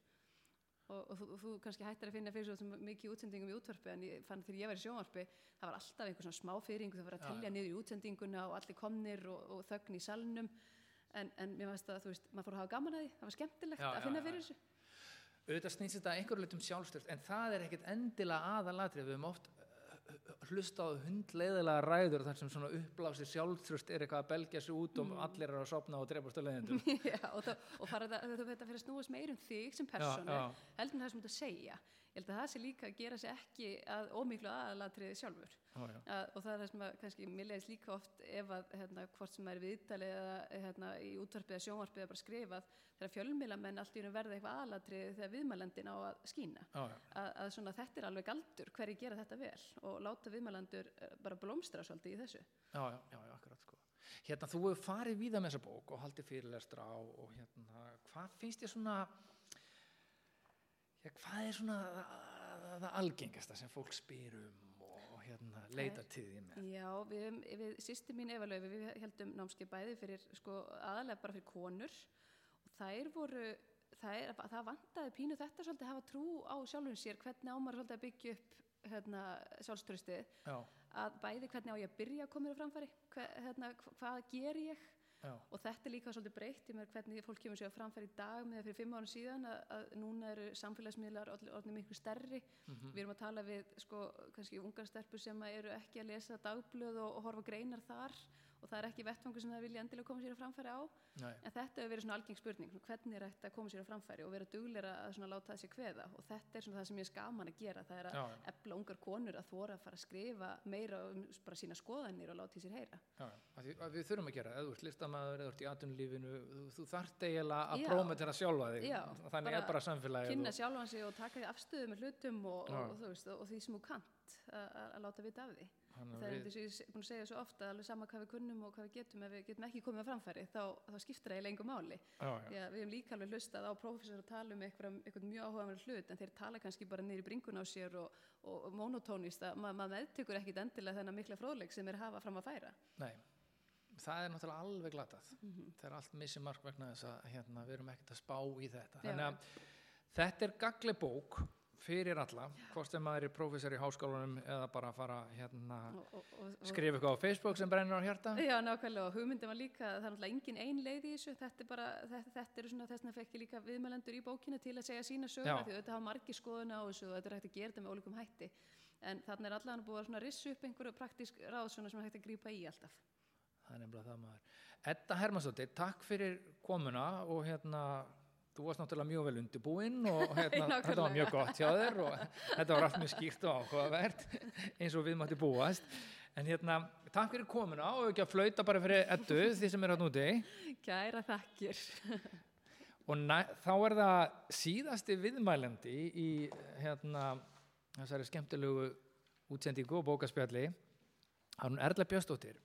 Og, og þú, þú kannski hættir að finna fyrir svo mikið útsendingum í útvarpi en ég fann þegar ég var í sjónvarpi það var alltaf einhver svona smá fyrringu það var að Já, telja niður í útsendinguna og allir komnir og, og þögn í salnum. En, en mér finnst að þú veist, maður fór að hafa gaman að því. Það var skemmtilegt Já, að finna já, fyrir þessu auðvitað snýst þetta einhverju litum sjálfstyrst en það er ekkit endilega aðalatrið við höfum oft uh, hlusta á hundleiðilega ræður þar sem svona uppblásir sjálfströst er eitthvað að belgja sig út og allir eru að sopna og leiðindum Já, og, og það, það, það fyrir að snúast meir um þig sem persónu heldur en það sem þú segja ég held að það sé líka að gera sig ekki að ómiklu aðalatriði sjálfur Já, já. að, og það er það sem að kannski mér leiðist líka oft ef að hérna, hvort sem er viðtali eða hérna, í útvarpið eða sjónvarpið eða bara skrifað þegar fjölmila menn allt í unum verða eitthvað aðalatriði þegar viðmælandin á að skína já. að, að svona, þetta er alveg galdur hverju gera þetta vel og láta viðmælandur eh, bara blómstra svolítið í þessu Já, já, já, já, akkurat sko. Hérna, þú hefur farið víða með þessa bók og haldið fyrirlestra á og hérna, hvað finnst þér svona, já, hvað er svona það, algengasta sem fólk spyr um og, hérna, leitar til því með? Já, við, við sýsti mín Eva Laufi, við heldum námskeið bæði fyrir, sko, aðalega bara fyrir konur. Og þær voru, þær, það vantaði pínu þetta svolítið að hafa trú á sjálfum sér, hvernig ámar svolítið að byggja upp hérna, sjálfströstið, Já, að bæði hvernig á ég að byrja að koma mér á framfæri, hver, hérna, hva- hvað ger ég já, og þetta er líka svolítið breytt í mér hvernig fólk kemur sér á framfæri í dag með fyrir fimm árum síðan að, að núna eru samfélagsmiðlar orðnir miklu stærri. Mhm. við erum að tala við sko kannski ungar stelpur sem að eru ekki að lesa dagblöð og, og horfa greinar þar og það er ekki vettfangur sem það vilja endilega koma sér á framfæri á. Nei, en þetta hefur verið svona algeng spurning svona, hvernig er þetta að koma sér á framfæri og vera duglera að svona láta það sér kveða. Og þetta er svona það sem ég skaman að gera það er að já, efla ungar konur að þóra að fara að skrifa meira um bara sína skoðanir og láta sér heyra. Já, að því, að við þurfum að gera, eða þú ert listamæður, eða þú ert í atvinnulífinu, þú, þú þarft eiginlega að Já. prómetera sjálfa þig, Já, þannig er bara samfélagið. kynna sjálfan sig og taka afstöðu með hlutum og, og, og, og, því sem þú kannt að- að að láta vita af því það að er eins og ég er búin að segja svo ofta alveg sama hvað við kunnum og hvað við getum ef við getum ekki komið á framfæri þá, þá skiptir það í lengur máli Já, já. að við hefum líka alveg hlustað á prófessor að tala um eitthvað, eitthvað mjög áhugaverð hlut en þeir tala kannski bara niður í bringun á sér og, og, og monotónist að ma maður meðtekur ekkit endilega þennan mikla fróðleik sem er hafa fram að færa Nei, það er náttúrulega alveg glatað. Mhm. Það er allt missi mark vegna þess að hérna, við erum ekkert að spá í þetta. Já. Þannig að þetta er gagleg bók fyrir alla, hvort sem maður er prófessor í háskólanum eða bara fara hérna, skrifa eitthvað á Facebook sem brennur á hjarta Já, nákvæmlega og hugmyndin var líka, það er náttúrulega engin ein leið í þessu, þetta er bara, þetta, þetta eru svona þess að fekk ég líka viðmælendur í bókinu til að segja sína söguna Já. því auðvitað hafa margir skoðuna á þessu og þetta er hægt að gera þetta með ólíkum hætti en þarna er allavega búið að svona rissu upp einhverju praktísk ráð svona sem hægt að grípa í alltaf. það er nefnilega það maður Edda Hermansdóttir, takk fyrir komuna og hérna þú varst náttúrulega mjög vel undirbúinn og hérna, þetta var mjög gott hjá þér og þetta var allt mjög skýrt og áhugavert eins og við mátti búast. En hérna, takk fyrir komuna og ekki að flauta bara fyrir Eddu því sem er hann úti. Kæra þakkir. og næ, þá er það síðasti viðmælandi í hérna, þessari skemmtilegu útsendingu og bókaspjalli. Hún Erla Björnsdóttir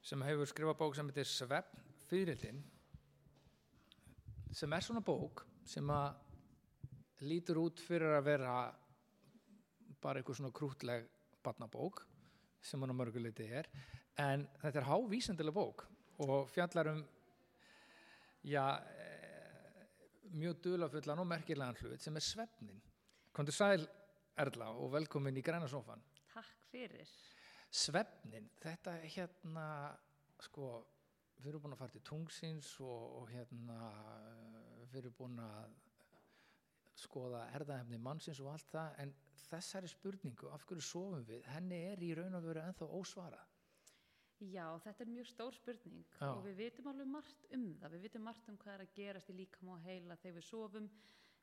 sem hefur skrifað bók sem heitir Svepp fyririldin sem er svona bók sem að lítur út fyrir að vera bara einhver svona krútleg barnabók sem hann á mörguleiti er en þetta er hávísendileg bók og fjallar um já, eh, mjög dulafullan og merkilegan hlut sem er svefnin. Komdu sæl Erla og velkomin í græna sófan. Takk fyrir. Svefnin, þetta er hérna, sko, við erum búin að fara til tungsins og, og hérna, eh, við erum búin að skoða erðahefni mannsins og allt það, en þessari spurningu, af hverju sofum við, henni er í raun og veru ennþá ósvarað. Já, þetta er mjög stór spurning Já. og við vitum alveg margt um það. Við vitum margt um hvað er að gerast í líkam og heila þegar við sofum.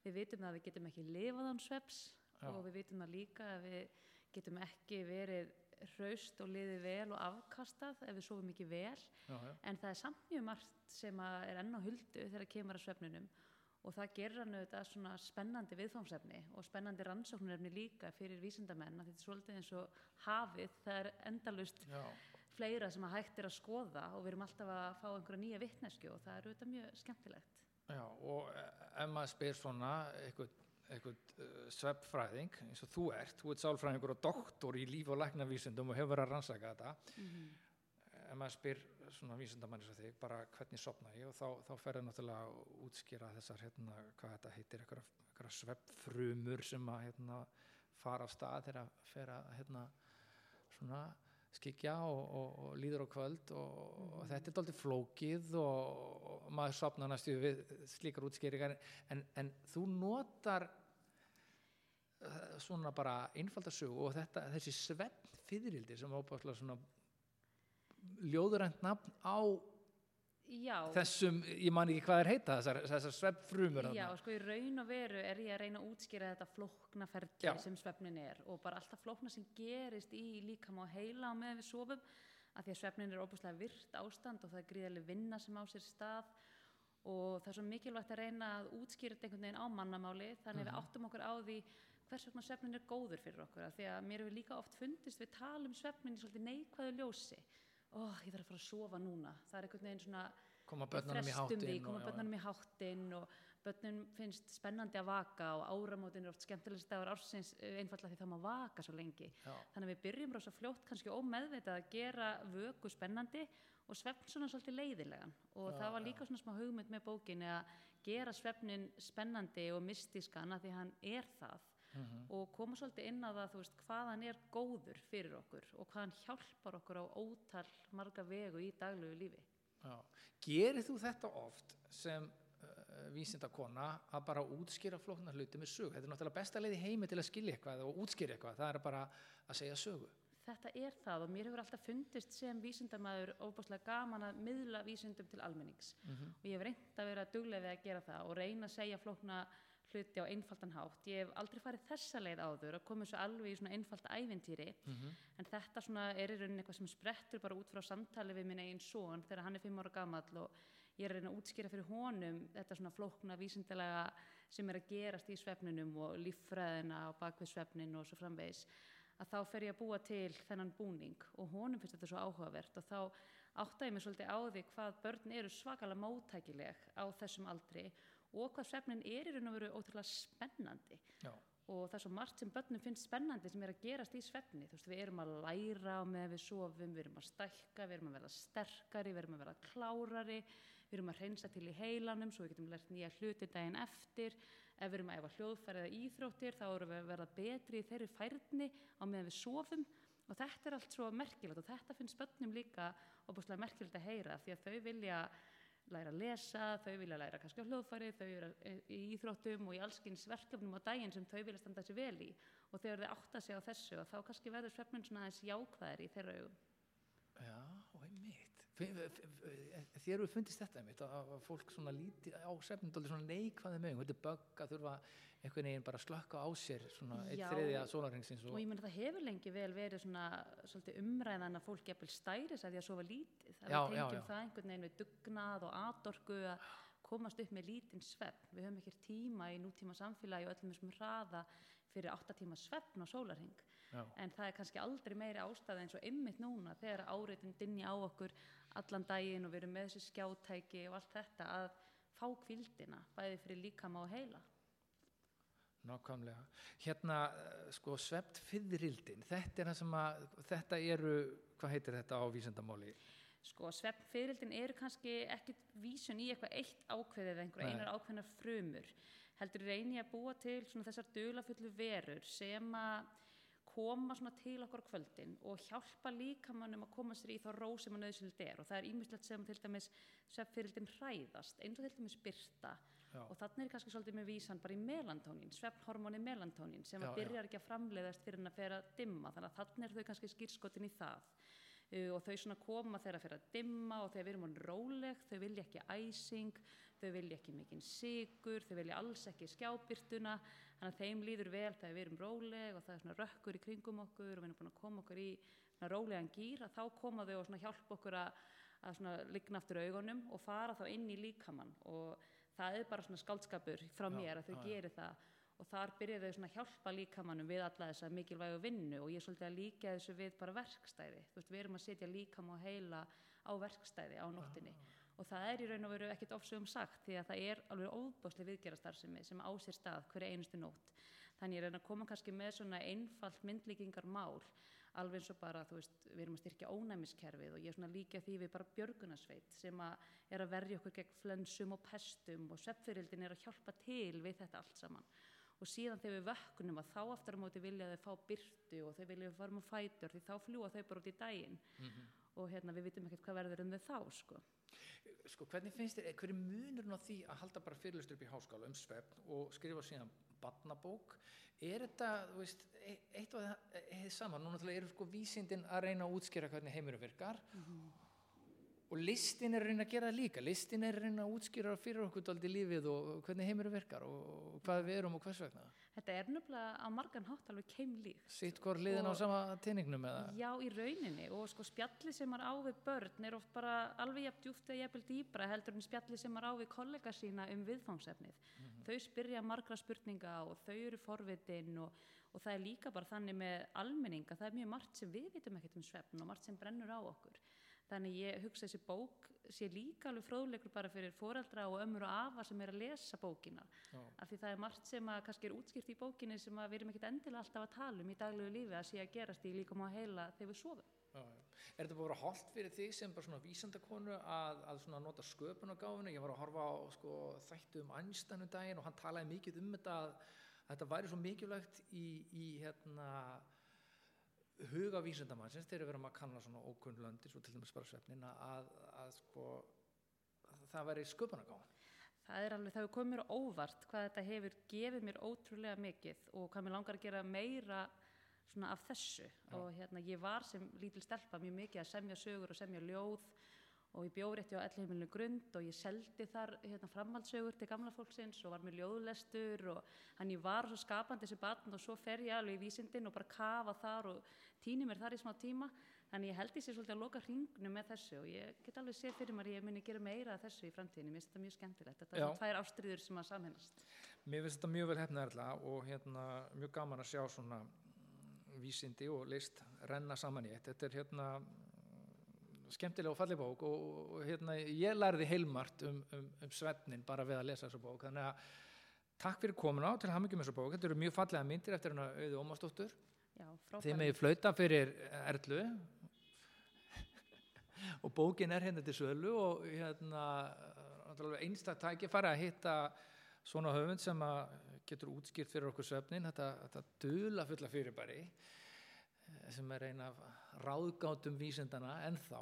Við vitum að við getum ekki lifað án sveps Já. og við vitum það líka að við getum ekki verið hraust og liðið vel og afkastað ef við sofum ekki vel. Já, já. En það er samt mjög margt sem er enn á huldu þegar kemur að svefninum og það gerir hann auðvitað svona spennandi viðfámsefni og spennandi rannsóknarefni líka fyrir vísindamenn að þetta er svolítið eins og hafið, það er endalust Já, fleira sem að hægt er að skoða og við erum alltaf að fá einhverja nýja vittnesku og það er auðvitað mjög skemmtilegt. já, og eh, ef maður spyr svona eitthvað, eitthvað uh, sveppfræðing eins og þú ert, þú ert sálfræðingur og doktor í líf og læknavísindum og hefur verið að rannsaka þetta. Ef maður spyr svona vísindamann eins og þig, bara hvernig sopna ég? Og þá, þá fer það náttúrulega að útskýra þessar, hérna, hvað þetta heitir eitthvað sveppfrumur sem að hérna, fara á stað þegar að fer að hérna, svona skikja og, og, og líður á kvöld og, og þetta er dálítið flókið og, maður sopna næstu við slíkar útskýringar. En, en þú notar uh, svona bara einfaldarsögu og þetta, þessi svepp fyririldi sem ábæðslega svona ljóðurænt nafn á Já, þessum, ég man ekki hvað er heita þessar, þessar sveppfrumur já, sko í raun og veru er ég að reyna að útskýra þetta flókna ferli Já. sem svefnin er og bara alltaf flókna sem gerist í líkam og heila á meðan við sofum að því að svefnin er óbúslega virt ástand og það er gríðarlega vinna sem á sér stað og það er svo mikilvægt að reyna að útskýra þetta einhvern veginn á mannamáli þannig að við áttum okkur á því hvers vegna svefnin er góður fyrir okkur af því að mér hefur líka oft fundist við ó, ég þarf að fara að sofa núna. Það er einhvern veginn svona koma börnunum í koma og- já, börnunum í háttinn og börnum finnst spennandi að vaka og áramótin er oft skemmtilegst dagur ársins eh, einfaldlega því það má vaka svo lengi. Já. þannig að við byrjum rosa fljótt kannski ómeðvitað að gera vöku spennandi og svefn svona svolítið leiðilegan og Já, það var líka svona smá hugmynd með bókinni að gera svefnin spennandi og mystískan að því hann er það Mhm. og koma svolítið inn á það veist, hvað hann er góður fyrir okkur og hvað hann hjálpar okkur á ótal marga vegu í daglegu lífi Já. Gerir þú þetta oft sem uh, vísindakona að bara útskýra flóknar hluti með sögu? Þetta er náttúrulega besta leið í heimi til að skilja eitthvað og útskýra eitthvað, það er bara að segja sögu. Þetta er það og mér hefur alltaf fundist sem vísindamæður óbúslega gaman að miðla vísindum til almennings og ég hef reynd að vera duglega við að gera það og reyna að segja flókna hluti á einfaldan hátt. Ég hef aldrei farið þessa leið áður að koma þessu alveg í svona einfalda ævintýri en þetta svona er í rauninni eitthvað sem sprettur bara út frá samtali við minn eigin son þegar hann er fimm ára gamall og ég er að reyna að útskýra fyrir honum þetta svona flókna vísindalega sem er að gerast í svefninum og líffræðina á bakvið svefnin og svo framvegis að þá fer ég að búa til þennan búning og honum finnst þetta svo áhugavert og þá átta ég mig svolítið á því hvað börn eru svakalega móttækileg á þessum aldri og hvað svefnin er í raun og veru ótrúlega spennandi. Já. og það er svo margt sem börnum finnst spennandi sem er að gerast í svefni. Þú veist við erum að læra á með við sofum við erum að stækka, við erum að verða sterkari við erum að verða klárari við erum að hreinsa til í heilanum svo við getum lært nýja hluti daginn eftir. Ef við erum að efa hljóðfæri eða íþróttir þá erum við að verða betri í þeirri færni á meðan við sofum. Og þetta er allt svo merkilegt og þetta finnst börnum líka opuslega merkilegt að heyra því að þau vilja læra að lesa, þau vilja læra kannski á hljóðfæri, þau eru í íþróttum og í allskins verkefnum á daginn sem þau vilja standa sér vel í og þegar þau átta sig á þessu og þá kannski verður svefnun svona aðeins jákvæðir í þeirra augum. Já, og. Þér eru fundist þetta einmitt að að fólk svona líti á svefnindóli svona neikvæði með þetta er bögg að þurfa einhvern veginn bara að slökka á sér svona eitt Já. þriðja sólarhengsins Og ég meina það hefur lengi vel verið svona umræðan að fólk jafnvel stæris að því að sofa lítið. Það Já, við já, tengjum já. það einhvern veginn við dugnað og atorku að komast upp með lítinn svefn. Við höfum ekki tíma í nútíma samfélagi og öllum þessum hraða fyrir 8 tíma svefn á sólarheng. Já. En það er kannski aldrei meiri ástæða eins og ymmit núna þegar áreitin dinni á okkur allan daginn og við erum með þessi skjátæki og allt þetta að fá kvildina bæði fyrir líkama og heila. Nákvæmlega. Hérna, eh, sko, svept fyririldin, þetta er það sem að, þetta eru, hvað heitir þetta á vísendamáli? Sko, svefnfyririldin eru kannski ekkit vísun í eitthvað eitt ákveðið eða einhver Nei. einar ákveðnar frumur. Heldur reyni að búa til svona þessar dulafullu verur sem að koma svona til okkar á kvöldin og hjálpa líkamannum að koma sér í þá ró sem að nöðsynlegt er. Og það er ímislegt sem til dæmis svefnfyririldin hræðast, eins og til dæmis byrta Já. og þannig er kannski svolítið með vísan bara í melantónin, svefnhormóni melantónin sem Já, að byrjar ekki að framleiðast fyrir að fer að dimma, þannig að þannig er þau kannski skýrskotin í það. Uh, og þau svona koma þegar að fer að dimma og þegar við erum hann róleg, þau vilja ekki æsing, þau vilja ekki mikinn sigur, þau vilja alls ekki skjábyrtuna, þannig að þeim líður vel þegar við erum róleg og það er svona rökkur í kringum okkur og við erum búin að koma okkur í svona rólegan gýr að þá koma þau og svona hjálpa okkur að, að svona ligna aftur augunum og fara þá inn í líkamann. Og það er bara svona skáldskapur frá mér að þau já, já. geri það. Og þar byrja þau svona að hjálpa líkamannum við alla þessa mikilvægu vinnu og ég er svolítið að líka þessu við bara verkstæði. Þú veist, við erum að setja líkam og heila á verkstæði á nóttinni og það er í raun og veru ekkit ofsögum sagt því að það er alveg óbáslega viðgerastarfsemi sem á sér stað hverja einustu nótt. Þannig ég reyna að koma kannski með svona einfalt myndlíkingar mál alveg eins og bara, þú veist, við erum að styrkja ónæmiskerfið og ég er svona líka því við bara björgunasveit sem að er að verja okkur gegn flensum og pestum og sveppfyrildin er að hjálpa til við þetta allt saman. Og síðan þegar við vöknum að þá aftur á móti vilja þau fá byrtu og þau vilja farum á fætur því þá fljúa þau bara út í daginn. Og hérna við vitum ekkert hvað verður um þau þá sko. Sko, hvernig finnst þér, hver er munurinn á því að halda bara fyrirlustur upp í háskóla um svefn og skrifa síðan barnabók? Er þetta, þú veist, e- eitt og það hefði saman, til að eru sko vísindin að reyna að útskýra hvernig heimurum virkar og listin er reyna að gera það líka, listin er reyna að útskýra fyrir okkur daldi lífið og hvernig heimurum virkar og hvað við erum og hvers vegna. Þetta er nefnilega á margan hátt alveg keimlíkt. Sitt hvort liðin á sama tinningnum eða? Já, í rauninni og sko spjalli sem maður á við börn er oft bara alveg jafn djúpt eða jafnvel dýbra heldur en spjalli sem maður á við kollega sína um viðfangsefnið. Þau spyrja margra spurninga og þau eru forvitin og, og það er líka bara þannig með almenninga, það er mjög margt sem við vitum ekkert um svefn og margt sem brennur á okkur. Þannig ég hugsa þessi bók sé líka alveg fróðleikur bara fyrir foreldra og ömmur og afa sem er að lesa bókina. Já. Af því það er margt sem að kannski er útskýrt í bókinni sem að við erum ekkert endilega alltaf að tala um í daglegu lífi að sé að gerast í líka má heila þegar við sofum. Já, já. Er þetta bara holdt fyrir þig sem bara svona vísandakonu að, að svona nota sköpunargáfinu? Ég var að horfa á sko, þættu um Einstein um daginn og hann talaði mikið um þetta að þetta væri svo mikilvægt í, í hérna, huga vísindamannsins þegar við erum að kanna svona ókunn löndi, svo til dæmis bara svefnin að, að sko, það væri sköpunargáfan. Það er alveg, það hefur komið mér óvart hvað þetta hefur gefið mér ótrúlega mikið og hvað mér langar að gera meira svona af þessu og hérna ég var sem lítil stelpa mjög mikið að semja sögur og semja ljóð og ég bjóð rétti á ellheimilinu grund og ég seldi þar hérna, framhaldssögur til gamla fólksins og var með ljóðlestur og hann ég var svo skapandi þessi barn og svo fer ég alveg í vísindin og bara kafa þar og týni mér þar í smá tíma þannig ég held ég sér svolítið að loka hringnum með þessu og ég get alveg séð fyrir mér að ég muni gera meira af þessu í framtíðinu, mér finnst þetta mjög skemmtilegt þetta er tvær ástriður sem að samhennast Mér finnst þetta mjög vel hefna erla og hérna, mjög gaman að sjá svona mm, vísindi og list renna saman í eitt. Þetta er hérna mm, skemmtilega og falleg bók og, og hérna, ég lærði heilmart um, um, um svefnin bara við að lesa þessa bók. Þannig að takk fyrir komuna til hamingjum þessa bók. Þetta eru mjög fallega myndir eftir hérna auði Ómarsdóttur. Frábært. megið flauta fyrir Erlu. og bókin er hérna til sölu og hérna einstak tækifæri að hitta svona höfund sem að getur útskýrt fyrir okkur söfnin þetta, þetta dula fulla fyrirbæri eh, sem er eina ráðgátum vísindana ennþá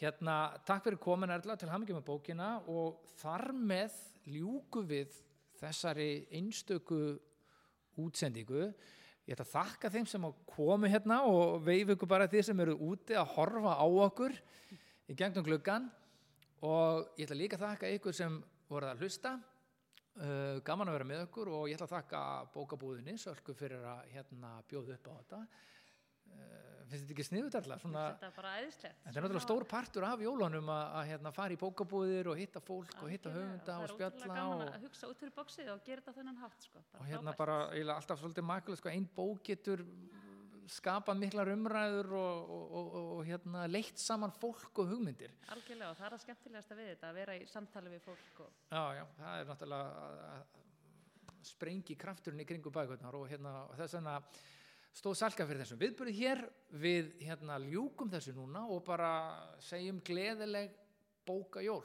hérna, takk fyrir komin Erla til hamingjum með bókina og þar með ljúku við þessari einstöku útsendingu ég ætla að þakka þeim sem komu hérna og veif ykkur bara því sem eru úti að horfa á okkur í gegnum gluggan og ég ætla líka að þakka ykkur sem voruð að hlusta. Uh, gaman að vera með okkur og ég ætla að þakka bókabúðinni sölku fyrir að hérna, bjóða upp á þetta. Uh, finnst þetta ekki sniðut alltaf svona, þetta er bara æðislegt. Þetta er náttúrulega stór partur af jólunum að, að hérna, fara í bókabúðir og hitta fólk og hitta höfunda og það er spjalla ótrúlega gaman og, að hugsa út fyrir bóksið og gera þetta þennan hátt sko. og hérna bara eiginlega alltaf svolítið makkulega sko, einn bók getur skapað miklar umræður og, og, og, og hérna, leitt saman fólk og hugmyndir. Algjörlega og það er að skemmtilegasta við þetta að vera í samtali við fólk og Já, já, það er náttúrulega að- að sprengi krafturinn í kringu bækurnar og hérna þess vegna stóð salka fyrir þessum viðbyrði hér. Við hérna ljúkum þessu núna og bara segjum gleðileg bóka jól